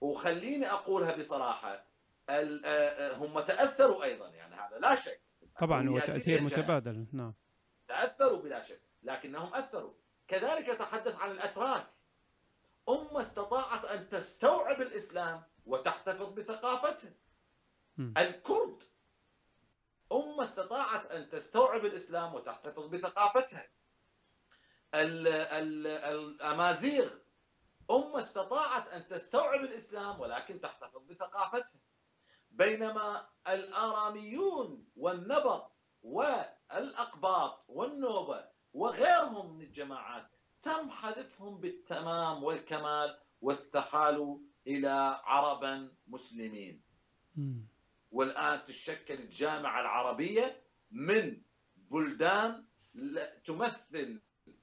وخليني أقولها بصراحة آه، هم تأثروا أيضا يعني هذا لا شك. طبعا هو تأثير متبادل نعم. تأثروا بلا شك لكنهم أثروا. كذلك يتحدث عن الأتراك. أمة استطاعت أن تستوعب الإسلام وتحتفظ بثقافتها. الكرد. أمة استطاعت أن تستوعب الإسلام وتحتفظ بثقافتها. الأمازيغ. أمة استطاعت أن تستوعب الإسلام ولكن تحتفظ بثقافتها. بينما الآراميون والنبط والأقباط والنوبة وغيرهم من الجماعات تم حذفهم بالتمام والكمال واستحالوا إلى عربا مسلمين. والآن تشكل الجامعة العربية من بلدان تمثل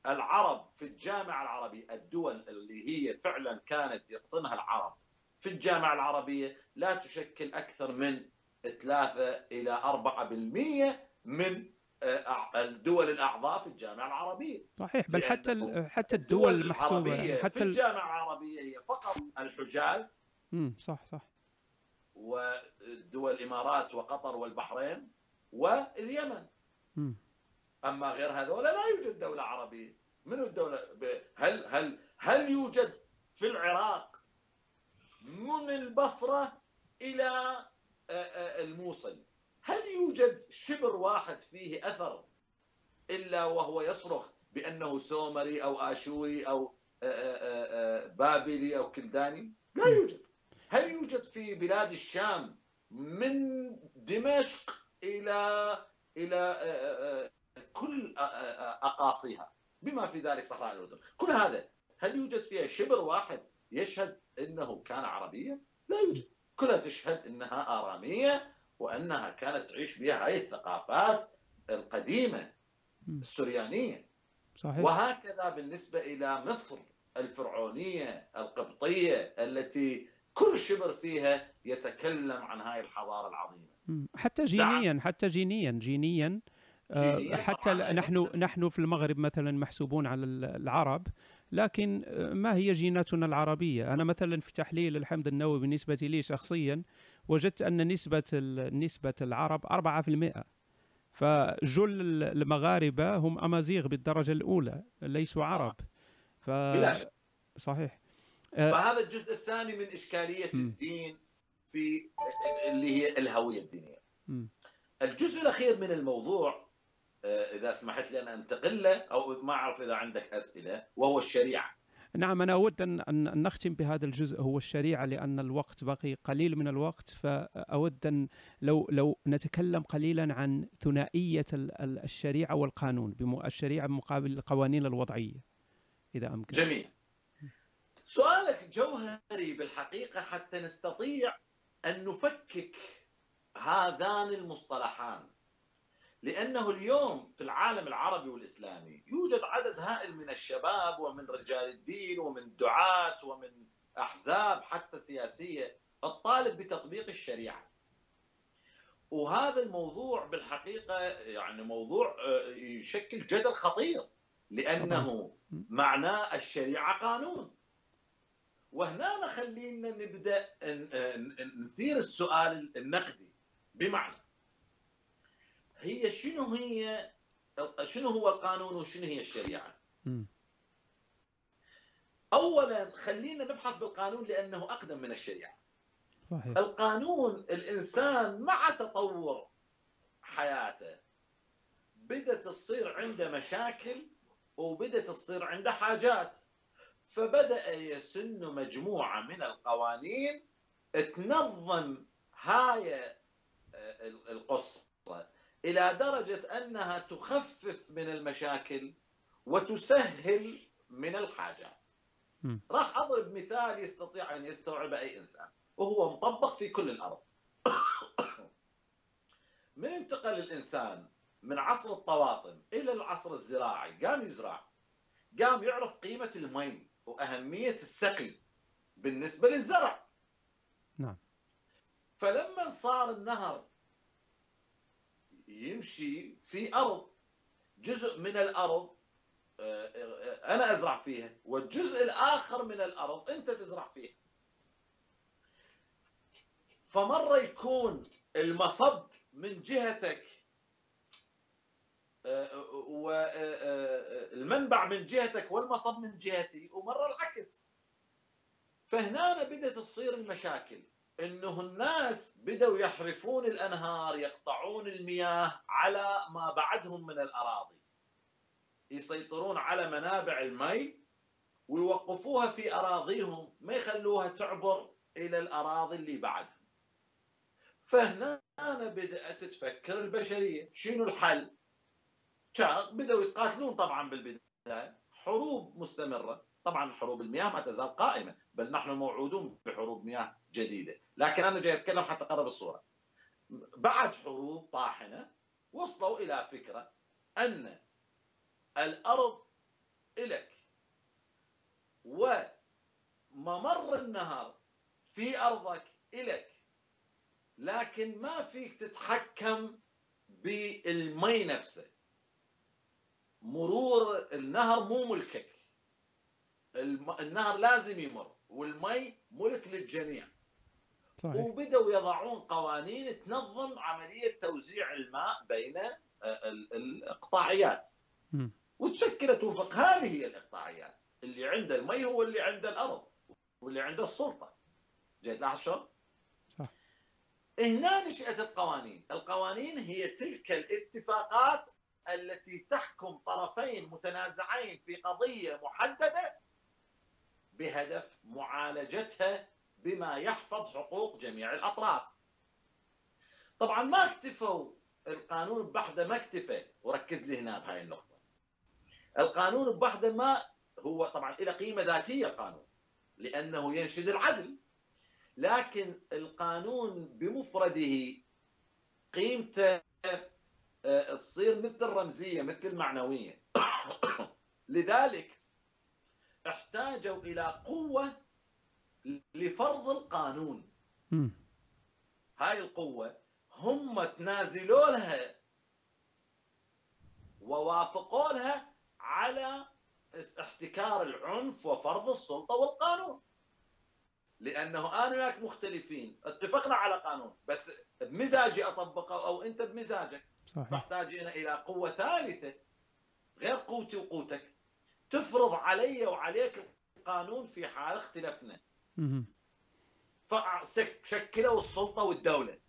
العرب في الجامعة العربية الدول اللي هي فعلا كانت يقطنها العرب في الجامعة العربية لا تشكل أكثر من 3 إلى 4% من آه، الدول الأعضاء في الجامعة العربية. صحيح بل حتى حتى الدول المحسوبة يعني حتى في الجامعة العربية هي فقط الحجاز. امم صح صح. ودول الإمارات وقطر والبحرين واليمن. م. أما غير هذول لا يوجد دولة عربية. من الدولة؟ هل هل هل يوجد في العراق من البصرة إلى الموصل؟ هل يوجد شبر واحد فيه أثر إلا وهو يصرخ بأنه سومري أو آشوري أو بابلي أو كلداني؟ لا يوجد. هل يوجد في بلاد الشام من دمشق إلى إلى كل أقاصيها. بما في ذلك صحراء الأردن، كل هذا هل يوجد فيها شبر واحد يشهد إنه كان عربيا؟ لا يوجد، كلها تشهد إنها آرامية وإنها كانت تعيش بها هاي الثقافات القديمة السريانية. صحيح. وهكذا بالنسبة إلى مصر الفرعونية القبطية التي كل شبر فيها يتكلم عن هاي الحضارة العظيمة. حتى جينيا حتى جينيا جينيا حتى نحن نحن في المغرب مثلا محسوبون على العرب لكن آه، ما هي جيناتنا العربية؟ أنا مثلا في تحليل الحمض النووي بالنسبة لي شخصيا وجدت أن نسبة نسبة العرب 4% فجل المغاربة هم أمازيغ بالدرجة الأولى ليسوا عرب. ف صحيح. آه، فهذا الجزء الثاني من إشكالية م. الدين في اللي هي الهوية الدينية. م. الجزء الأخير من الموضوع آه، إذا سمحت لي أن أنتقل له أو ما أعرف إذا عندك أسئلة وهو الشريعة. نعم أنا أود أن نختم بهذا الجزء هو الشريعة لأن الوقت بقي قليل من الوقت فأود أن لو لو نتكلم قليلا عن ثنائية الشريعة والقانون الشريعة مقابل القوانين الوضعية إذا أمكن. جميل. سؤالك جوهري بالحقيقة حتى نستطيع أن نفكك هذان المصطلحان. لأنه اليوم في العالم العربي والإسلامي يوجد عدد هائل من الشباب ومن رجال الدين ومن دعاة ومن أحزاب حتى سياسية الطالب بتطبيق الشريعة. وهذا الموضوع بالحقيقة يعني موضوع آه، يشكل جدل خطير لأنه معناه الشريعة قانون. وهنا خلينا نبدأ نثير السؤال النقدي. بمعنى هي شنو هي شنو هو القانون وشنو هي الشريعة؟ اولا خلينا نبحث بالقانون لأنه أقدم من الشريعة. صحيح. القانون الإنسان مع تطور حياته بدأت تصير عنده مشاكل وبدأت تصير عنده حاجات فبدأ يسن مجموعة من القوانين تنظم هاي القصة إلى درجة أنها تخفف من المشاكل وتسهل من الحاجات. م. راح أضرب مثال يستطيع أن يستوعب أي إنسان وهو مطبق في كل الأرض. من انتقل الإنسان من عصر الطواطم إلى العصر الزراعي قام يزرع قام يعرف قيمة المي وأهمية السقي بالنسبة للزرع. نعم. فلما صار النهر يمشي في أرض. جزء من الأرض آه، آه، أنا أزرع فيها والجزء الآخر من الأرض أنت تزرع فيها. فمرة يكون المصب من جهتك آه، والمنبع من جهتك والمصب من جهتي ومرة العكس. فهنا بدأت تصير المشاكل. إنه الناس بدأوا يحرفون الأنهار يقطعون المياه على ما بعدهم من الأراضي. يسيطرون على منابع المي ويوقفوها في أراضيهم ما يخلوها تعبر إلى الأراضي اللي بعدهم. فهنا بدأت تفكر البشرية. شنو الحل؟ بدأوا يتقاتلون طبعا بالبداية. حروب مستمرة. طبعا حروب المياه ما تزال قائمة. بل نحن موعودون بحروب مياه جديدة. لكن أنا جاي أتكلم حتى اقرب الصورة. بعد حروب طاحنة وصلوا إلى فكرة أن الأرض الك وممر النهر في أرضك الك لكن ما فيك تتحكم بالمي نفسه. مرور النهر مو ملكك. النهر لازم يمر. والمي ملك للجميع. صحيح. وبدأوا يضعون قوانين تنظم عملية توزيع الماء بين آه، الإقطاعيات. وتشكلت وفق هذه هي الإقطاعيات. اللي عنده المي هو اللي عنده الأرض واللي عنده السلطة. جيت لاحظ شلون؟ هنا نشأت القوانين. القوانين هي تلك الاتفاقات التي تحكم طرفين متنازعين في قضية محددة بهدف معالجتها بما يحفظ حقوق جميع الأطراف. طبعا ما اكتفوا القانون بحدة ما اكتفى. وركز لي هنا بهاي النقطة. القانون بحدة ما هو طبعا له قيمة ذاتية القانون لأنه ينشد العدل. لكن القانون بمفرده قيمته آه، تصير مثل رمزية مثل معنوية لذلك احتاجوا إلى قوة لفرض القانون. هاي القوة هم تنازلوا لها ووافقوا لها على احتكار العنف وفرض السلطة والقانون. لأنه أنا وياك مختلفين اتفقنا على قانون بس بمزاجي أطبقه أو أنت بمزاجك. صحيح. فاحتاج إلى قوة ثالثة غير قوتي وقوتك. تفرض علي وعليك القانون في حال اختلفنا. فشكلوا السلطة والدولة.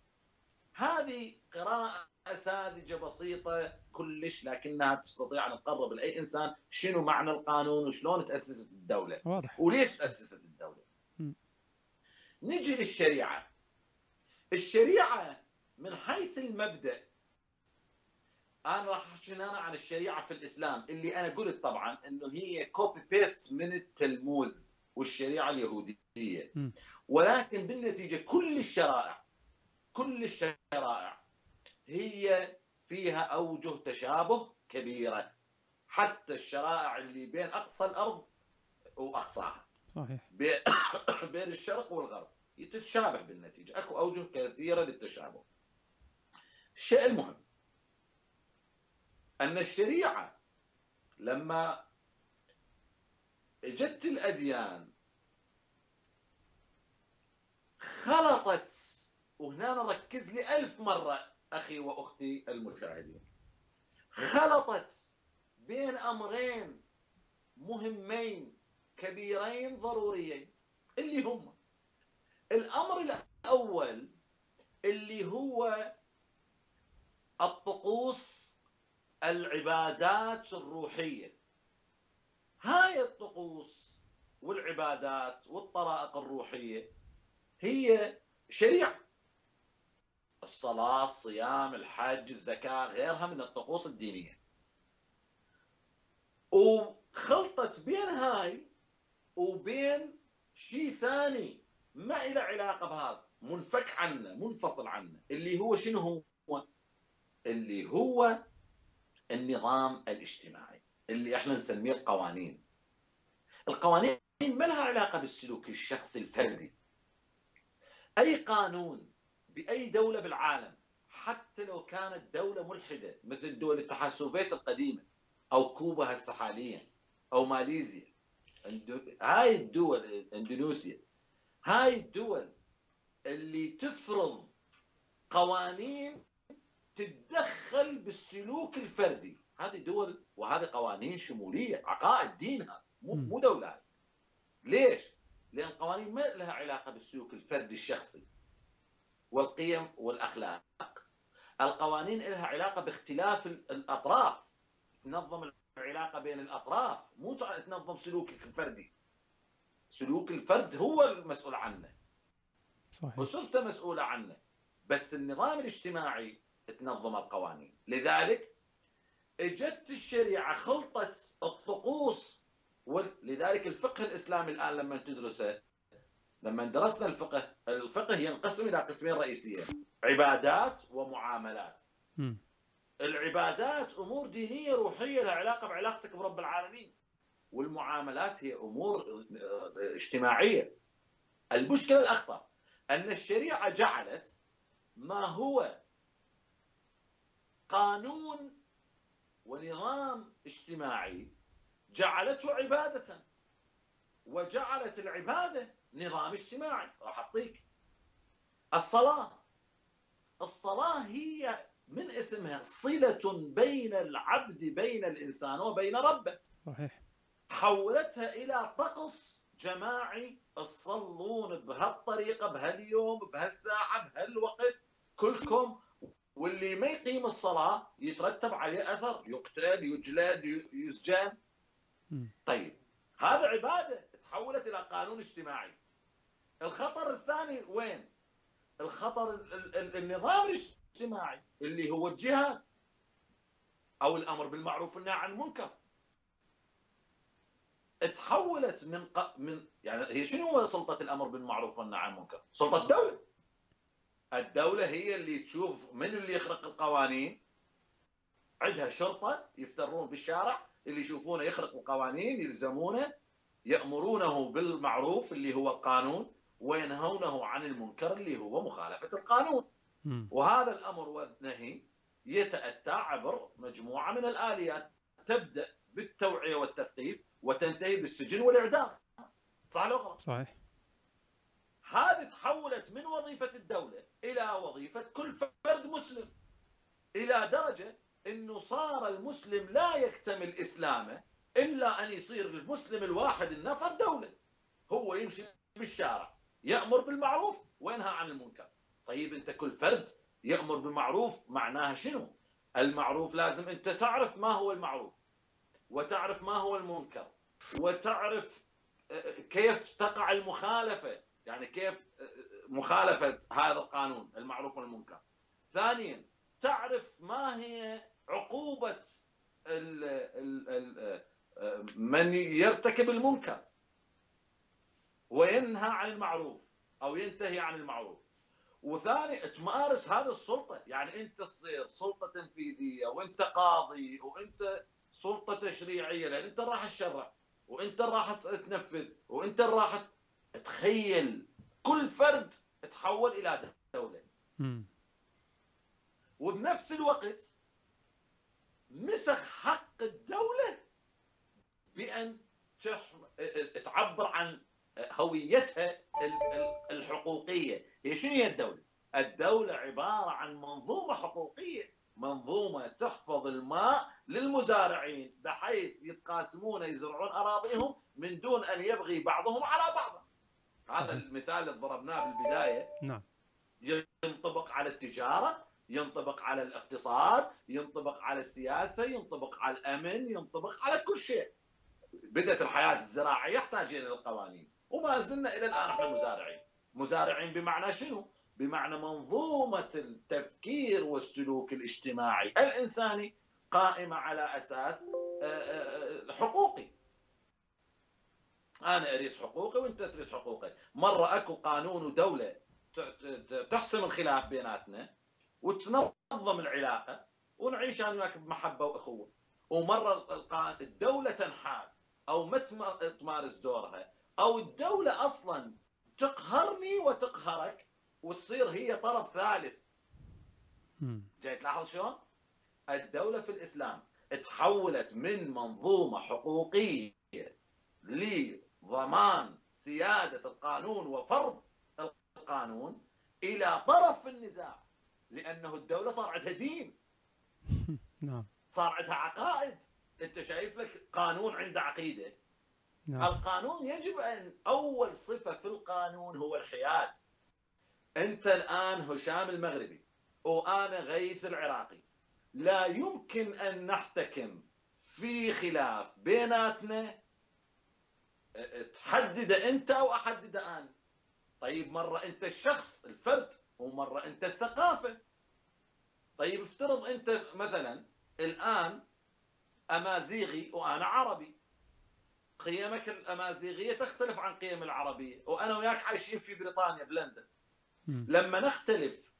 هذه قراءة ساذجة بسيطة كلش لكنها تستطيع أن تقرب لأي إنسان شنو معنى القانون وشلون تأسست الدولة. واضح. وليش تأسست الدولة؟ م. نجي للشريعة. الشريعة من حيث المبدأ أنا راح أحكي هنا عن الشريعة في الإسلام اللي أنا قلت طبعا إنه هي copy paste من التلمود والشريعة اليهودية. ولكن بالنتيجة كل الشرائع كل الشرائع هي فيها أوجه تشابه كبيرة. حتى الشرائع اللي بين أقصى الأرض وأقصاها. صحيح. بين الشرق والغرب. تتشابه بالنتيجة. أكو أوجه كثيرة للتشابه. الشيء المهم. أن الشريعة لما اجت الأديان خلطت وهنا نركز لي ألف مرة أخي وأختي المشاهدين. خلطت بين أمرين مهمين كبيرين ضروريين اللي هم الأمر الأول اللي هو الطقوس العبادات الروحية. هاي الطقوس والعبادات والطرائق الروحية هي شريعة. الصلاة الصيام الحج الزكاة غيرها من الطقوس الدينية. وخلطت بين هاي وبين شيء ثاني ما له علاقة بهذا. منفك عنه منفصل عنه. اللي هو شنو هو؟ اللي هو النظام الاجتماعي اللي إحنا نسميه القوانين. القوانين ما لها علاقة بالسلوك الشخصي الفردي. أي قانون بأي دولة بالعالم حتى لو كانت دولة ملحدة مثل الدول الاتحاد السوفيتي القديمة أو كوبا هسه حاليا أو ماليزيا هاي الدول إندونيسيا هاي الدول اللي تفرض قوانين تتدخل بالسلوك الفردي. هذه دول وهذه قوانين شمولية عقائد دينها مو مو دولات ليش؟ لأن القوانين ما لها علاقة بالسلوك الفردي الشخصي والقيم والأخلاق. القوانين لها علاقة باختلاف الأطراف. تنظم العلاقة بين الأطراف. مو تنظم سلوكك الفردي. سلوك الفرد هو المسؤول عنه. صحيح. أسرته مسؤولة عنه. بس النظام الاجتماعي تنظم القوانين. لذلك اجت الشريعة خلطت الطقوس ولذلك الفقه الإسلامي الآن لما تدرسه لما درسنا الفقه الفقه ينقسم إلى قسمين رئيسيين عبادات ومعاملات. م. العبادات أمور دينية روحية لها علاقة بعلاقتك برب العالمين والمعاملات هي أمور اجتماعية. المشكلة الأخطر أن الشريعة جعلت ما هو قانون ونظام اجتماعي جعلته عبادة وجعلت العبادة نظام اجتماعي. راح أعطيك الصلاة. الصلاة هي من اسمها صلة بين العبد بين الإنسان وبين ربه. صحيح. حولتها إلى طقس جماعي تصلون بهالطريقة بهاليوم بهالساعة بهالوقت. كلكم واللي ما يقيم الصلاة يترتب عليه أثر يقتل يجلد يسجن. طيب هذا عبادة تحولت إلى قانون اجتماعي. الخطر الثاني وين؟ الخطر النظام الاجتماعي اللي هو الجهاد أو الأمر بالمعروف والنهي عن المنكر. تحولت من ق... من يعني هي شنو هو سلطة الأمر بالمعروف والنهي عن المنكر؟ سلطة الدولة. الدولة هي اللي تشوف من اللي يخرق القوانين. عندها شرطة يفترون بالشارع اللي يشوفونه يخرق القوانين يلزمونه يأمرونه بالمعروف اللي هو القانون وينهونه عن المنكر اللي هو مخالفة القانون. وهذا الأمر والنهي يتأتى عبر مجموعة من الآليات. تبدأ بالتوعية والتثقيف وتنتهي بالسجن والإعدام. صح صحيح. هذه تحولت من وظيفة الدولة إلى وظيفة كل فرد مسلم إلى درجة إنه صار المسلم لا يكتمل إسلامه إلا أن يصير المسلم الواحد النفر دولة هو يمشي بالشارع يأمر بالمعروف وينهى عن المنكر. طيب أنت كل فرد يأمر بالمعروف معناها شنو؟ المعروف لازم أنت تعرف ما هو المعروف وتعرف ما هو المنكر وتعرف آه، كيف تقع المخالفة. يعني كيف آه، مخالفة هذا القانون المعروف والمنكر. ثانيا تعرف ما هي عقوبة ال ال ال آه، من يرتكب المنكر؟ وينهى عن المعروف أو ينتهي عن المعروف. وثاني تمارس هذه السلطة. يعني أنت تصير سلطة تنفيذية وأنت قاضي وأنت سلطة تشريعية لأن أنت راح تشرع وأنت راح تنفذ وأنت راح تخيل كل فرد تحول إلى دولة. وبنفس الوقت مسخ حق الدولة بأن تعبر عن هويتها الحقوقية. هي شنو هي الدولة؟ الدولة عبارة عن منظومة حقوقية منظومة تحفظ الماء للمزارعين بحيث يتقاسمون يزرعون أراضيهم من دون أن يبغي بعضهم على بعض. هذا المثال اللي ضربناه بالبداية نعم ينطبق على التجارة، ينطبق على الاقتصاد، ينطبق على السياسة، ينطبق على الأمن، ينطبق على كل شيء. بدأت الحياة الزراعية يحتاج إلى القوانين، وما زلنا إلى الآن إحنا مزارعين. مزارعين بمعنى شنو؟ بمعنى منظومة التفكير والسلوك الاجتماعي الإنساني قائمة على أساس آه، آه، حقوقي أنا أريد حقوقي وأنت تريد حقوقي مرة أكو قانون ودولة تحسم الخلاف بيناتنا وتنظم العلاقة ونعيش أنا وياك بمحبة وأخوة. ومرة الدولة تنحاز أو ما تمارس دورها أو الدولة أصلا تقهرني وتقهرك وتصير هي طرف ثالث. جاي تلاحظ شلون؟ الدولة في الإسلام تحولت من منظومة حقوقية لضمان سيادة القانون وفرض القانون إلى طرف في النزاع لأنه الدولة صار عندها دين. نعم. صار عندها عقائد. أنت شايف لك قانون عنده عقيدة؟ نعم. القانون يجب أن أول صفة في القانون هو الحياد. أنت الآن هشام المغربي وأنا غيث العراقي. لا يمكن أن نحتكم في خلاف بيناتنا تحدد أنت أو أحدد أنا. طيب مرة أنت الشخص الفرد ومرة أنت الثقافة. طيب افترض أنت مثلا الآن أمازيغي وأنا عربي. قيمك الأمازيغية تختلف عن قيم العربية وأنا وياك عايشين في بريطانيا بلندن لما نختلف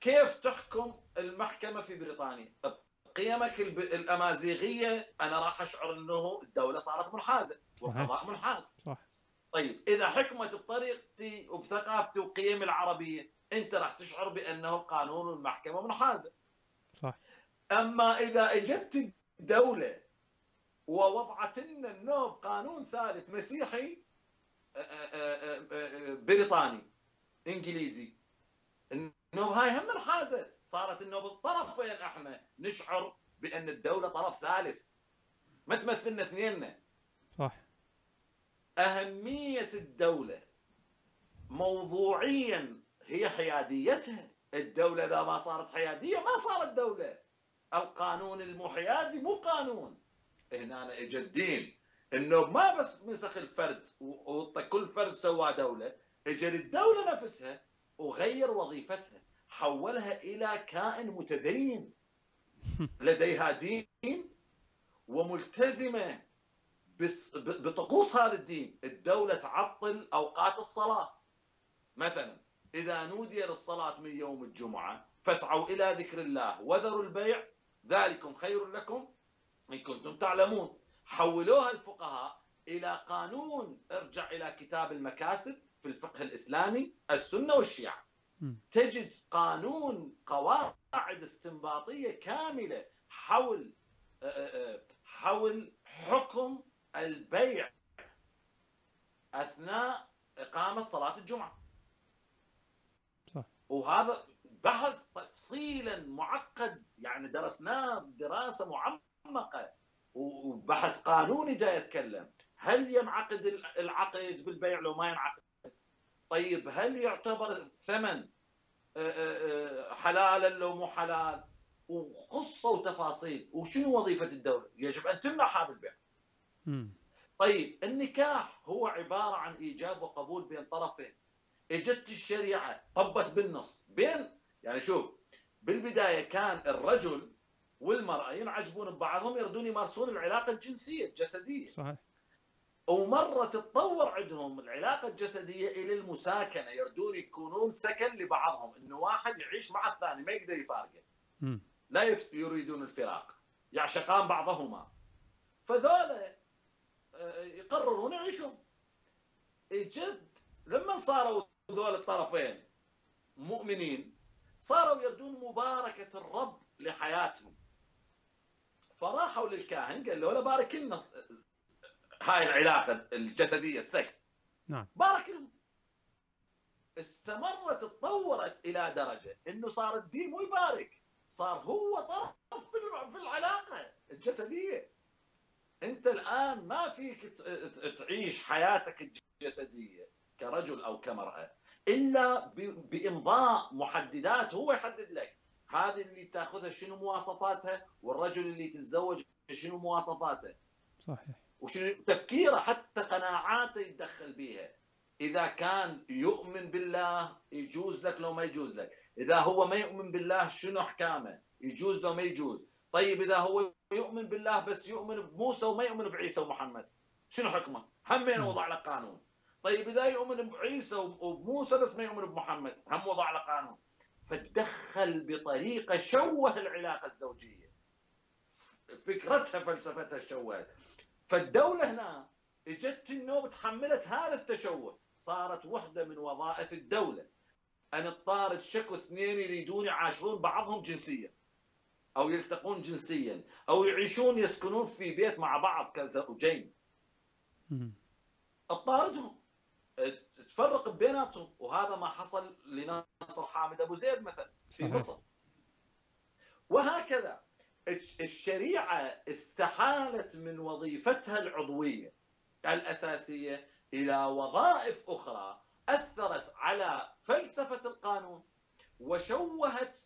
كيف تحكم المحكمة في بريطانيا؟ قيمك الأمازيغية أنا راح أشعر إنه الدولة صارت منحازة والقضاء منحاز. صح. طيب إذا حكمت بطريقتي وبثقافتي وقيمي العربية أنت راح تشعر بأنه القانون والمحكمه منحازة. صح. أما إذا إجت الدولة ووضعت لنا النوب قانون ثالث مسيحي بريطاني إنجليزي النوب هاي هم انحازت صارت النوب الطرفين إحنا نشعر بأن الدولة طرف ثالث. ما تمثلنا اثنيننا. صح. أهمية الدولة موضوعيا هي حياديتها. الدولة إذا ما صارت حيادية ما صارت دولة. القانون المحيادي مو قانون. هنا اجى الدين. النوب ما بس مسخ الفرد وكل فرد سوى دولة اجى للدولة نفسها وغير وظيفتها. حولها إلى كائن متدين. لديها دين وملتزمة بطقوس هذا الدين. الدولة تعطل أوقات الصلاة. مثلا إذا نودي للصلاة من يوم الجمعة فاسعوا إلى ذكر الله وذروا البيع ذلكم خير لكم إن كنتم تعلمون. حولوها الفقهاء إلى قانون. ارجع إلى كتاب المكاسب في الفقه الإسلامي السنة والشيعة. تجد قانون قواعد استنباطية كاملة حول آه، آه، آه، حول حكم البيع أثناء إقامة صلاة الجمعة. صح. وهذا بحث تفصيلا معقد يعني درسناه دراسه معمقة وبحث قانوني جاي يتكلم هل ينعقد العقد بالبيع لو ما ينعقد؟ طيب هل يعتبر الثمن آه، آه، آه، حلالا لو مو حلال وقصه وتفاصيل وشنو وظيفة الدولة؟ يجب أن تمنع هذا البيع. طيب النكاح هو عبارة عن إيجاب وقبول بين طرفين. إجت الشريعة طبت بالنص بين يعني شوف بالبداية كان الرجل والمرأة ينعجبون ببعضهم يردون يمارسون العلاقة الجنسية الجسدية. صحيح. ومرة تتطور عندهم العلاقة الجسدية إلى المساكنة يردون يكونون سكن لبعضهم إنه واحد يعيش مع الثاني ما يقدر يفارقه. لا يريدون الفراق يعشقان بعضهما. فذولا آه، يقررون يعيشون. جد لما صاروا ذول الطرفين مؤمنين صاروا يردون مباركة الرب لحياتهم. فراحوا للكاهن قال له بارك لنا هاي العلاقة الجسدية السكس. نعم. بارك لهم استمرت تطورت إلى درجة إنه صار الدين مو يبارك صار هو طرف في العلاقة الجسدية. أنت الآن ما فيك تعيش حياتك الجسدية كرجل أو كمرأة إلا بإمضاء محددات هو يحدد لك. هذه اللي تأخذها شنو مواصفاتها والرجل اللي تتزوج شنو مواصفاته. صحيح. وشنو تفكيره حتى قناعاته يتدخل بيها. إذا كان يؤمن بالله يجوز لك لو ما يجوز لك. إذا هو ما يؤمن بالله شنو أحكامه؟ يجوز لو ما يجوز. طيب إذا هو يؤمن بالله بس يؤمن بموسى وما يؤمن بعيسى ومحمد شنو حكمه؟ همين وضع له قانون؟ طيب إذا يؤمن بعيسى وبموسى بس ما يؤمن بمحمد هم وضع له قانون. فتدخل بطريقة شوه العلاقة الزوجية. فكرتها فلسفتها شوهت. فالدولة هنا اجت النوب تحملت هذا التشوه. صارت وحدة من وظائف الدولة. أن الطارد شكو اثنين يريدون يعاشرون بعضهم جنسيا. أو يلتقون جنسيا. أو يعيشون يسكنون في بيت مع بعض كزوجين. اضطاردهم تفرق بيناتهم. وهذا ما حصل لنصر حامد أبو زيد مثلا في مصر. وهكذا. الشريعة استحالت من وظيفتها العضوية الأساسية إلى وظائف أخرى أثرت على فلسفة القانون وشوهت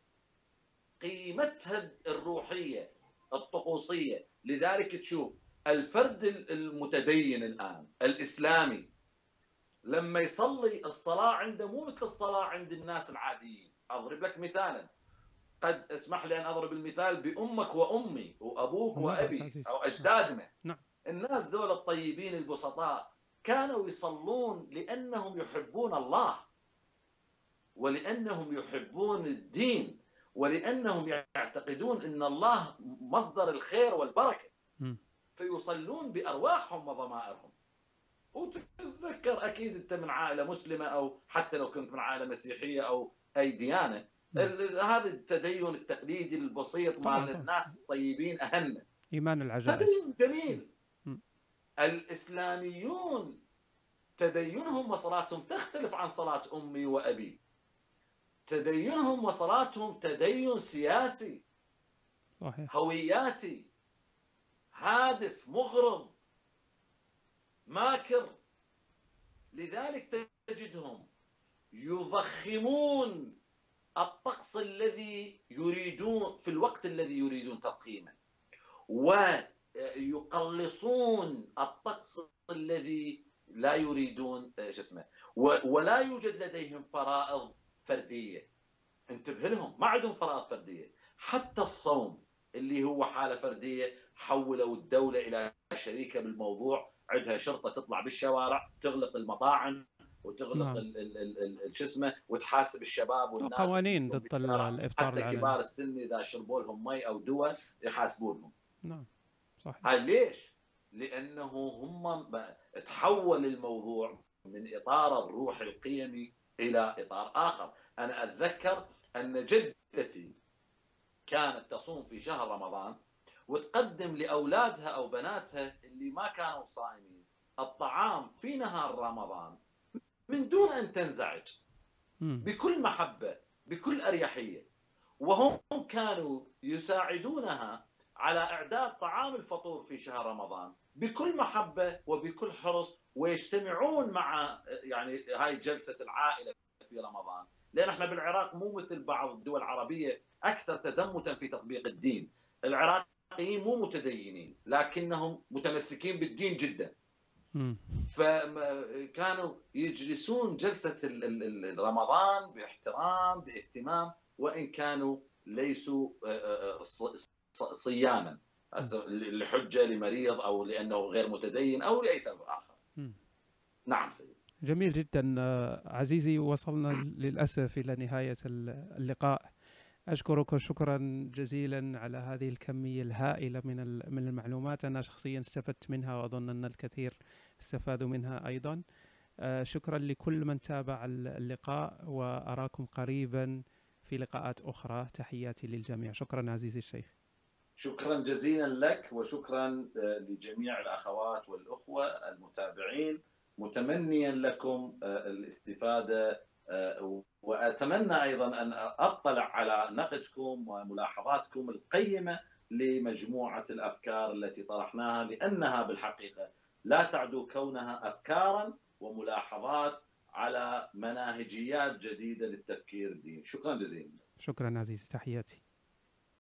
قيمتها الروحية الطقوسية. لذلك تشوف الفرد المتدين الآن الإسلامي لما يصلي الصلاة عنده مو مثل الصلاة عند الناس العاديين. أضرب لك مثالا. قد اسمح لي أن أضرب المثال بأمك وأمي وأبوك وأبي أو أجدادنا. نعم. الناس دول الطيبين البسطاء كانوا يصلون لأنهم يحبون الله ولأنهم يحبون الدين ولأنهم يعتقدون إن الله مصدر الخير والبركة. فيصلون بأرواحهم وضمائرهم. وتتذكر أكيد أنت من عائلة مسلمة أو حتى لو كنت من عائلة مسيحية أو أي ديانة هذا التدين التقليدي البسيط مع الناس الطيبين اهلنا إيمان العجائز. تدين جميل. الإسلاميون تدينهم وصلاتهم تختلف عن صلاة أمي وأبي. تدينهم وصلاتهم تدين سياسي. صحيح. هوياتي. هادف مغرض ماكر. لذلك تجدهم يضخمون الطقس الذي يريدون في الوقت الذي يريدون تضخيمه ويقلصون الطقس الذي لا يريدون شو اسمه ولا يوجد لديهم فرائض فردية. انتبه لهم ما عندهم فراغات فردية. حتى الصوم اللي هو حالة فردية حولوا الدولة إلى شريكة بالموضوع عندها شرطة تطلع بالشوارع تغلق المطاعم وتغلق نعم. شو اسمه وتحاسب الشباب والناس قوانين ضد الإفطار حتى كبار السن إذا شربوا لهم مي أو دواء يحاسبونهم نعم صحيح هاي ليش؟ لأنه هم تحول الموضوع من إطار الروح القيمي إلى إطار آخر، أنا أتذكر أن جدتي كانت تصوم في شهر رمضان وتقدم لأولادها أو بناتها اللي ما كانوا صائمين الطعام في نهار رمضان من دون أن تنزعج. بكل محبة بكل أريحية. وهم كانوا يساعدونها على إعداد طعام الفطور في شهر رمضان. بكل محبة وبكل حرص ويجتمعون مع يعني هاي جلسة العائلة في رمضان. لأن إحنا بالعراق مو مثل بعض الدول العربية أكثر تزمتا في تطبيق الدين. العراقيين مو متدينين لكنهم متمسكين بالدين جدا. فكانوا يجلسون جلسة رمضان باحترام باهتمام وإن كانوا ليسوا آه، آه، صياما لحجة لمريض أو لأنه غير متدين أو لأي سبب آخر. نعم سيدي. جميل جدا آه، عزيزي وصلنا للأسف إلى نهاية اللقاء. أشكرك شكرا جزيلا على هذه الكمية الهائلة من من المعلومات أنا شخصيا استفدت منها وأظن أن الكثير استفادوا منها أيضا. آه، شكرا لكل من تابع اللقاء وأراكم قريبا في لقاءات أخرى تحياتي للجميع شكرا عزيزي الشيخ. شكرا جزيلا لك وشكرا آه، لجميع الأخوات والأخوة المتابعين متمنيا لكم آه، الاستفادة آه، وأتمنى أيضا أن أطلع على نقدكم وملاحظاتكم القيمة لمجموعة الأفكار التي طرحناها لأنها بالحقيقة لا تعدو كونها افكارا وملاحظات على مناهجيات جديدة للتفكير الديني، شكرا جزيلا. شكرا عزيزي تحياتي.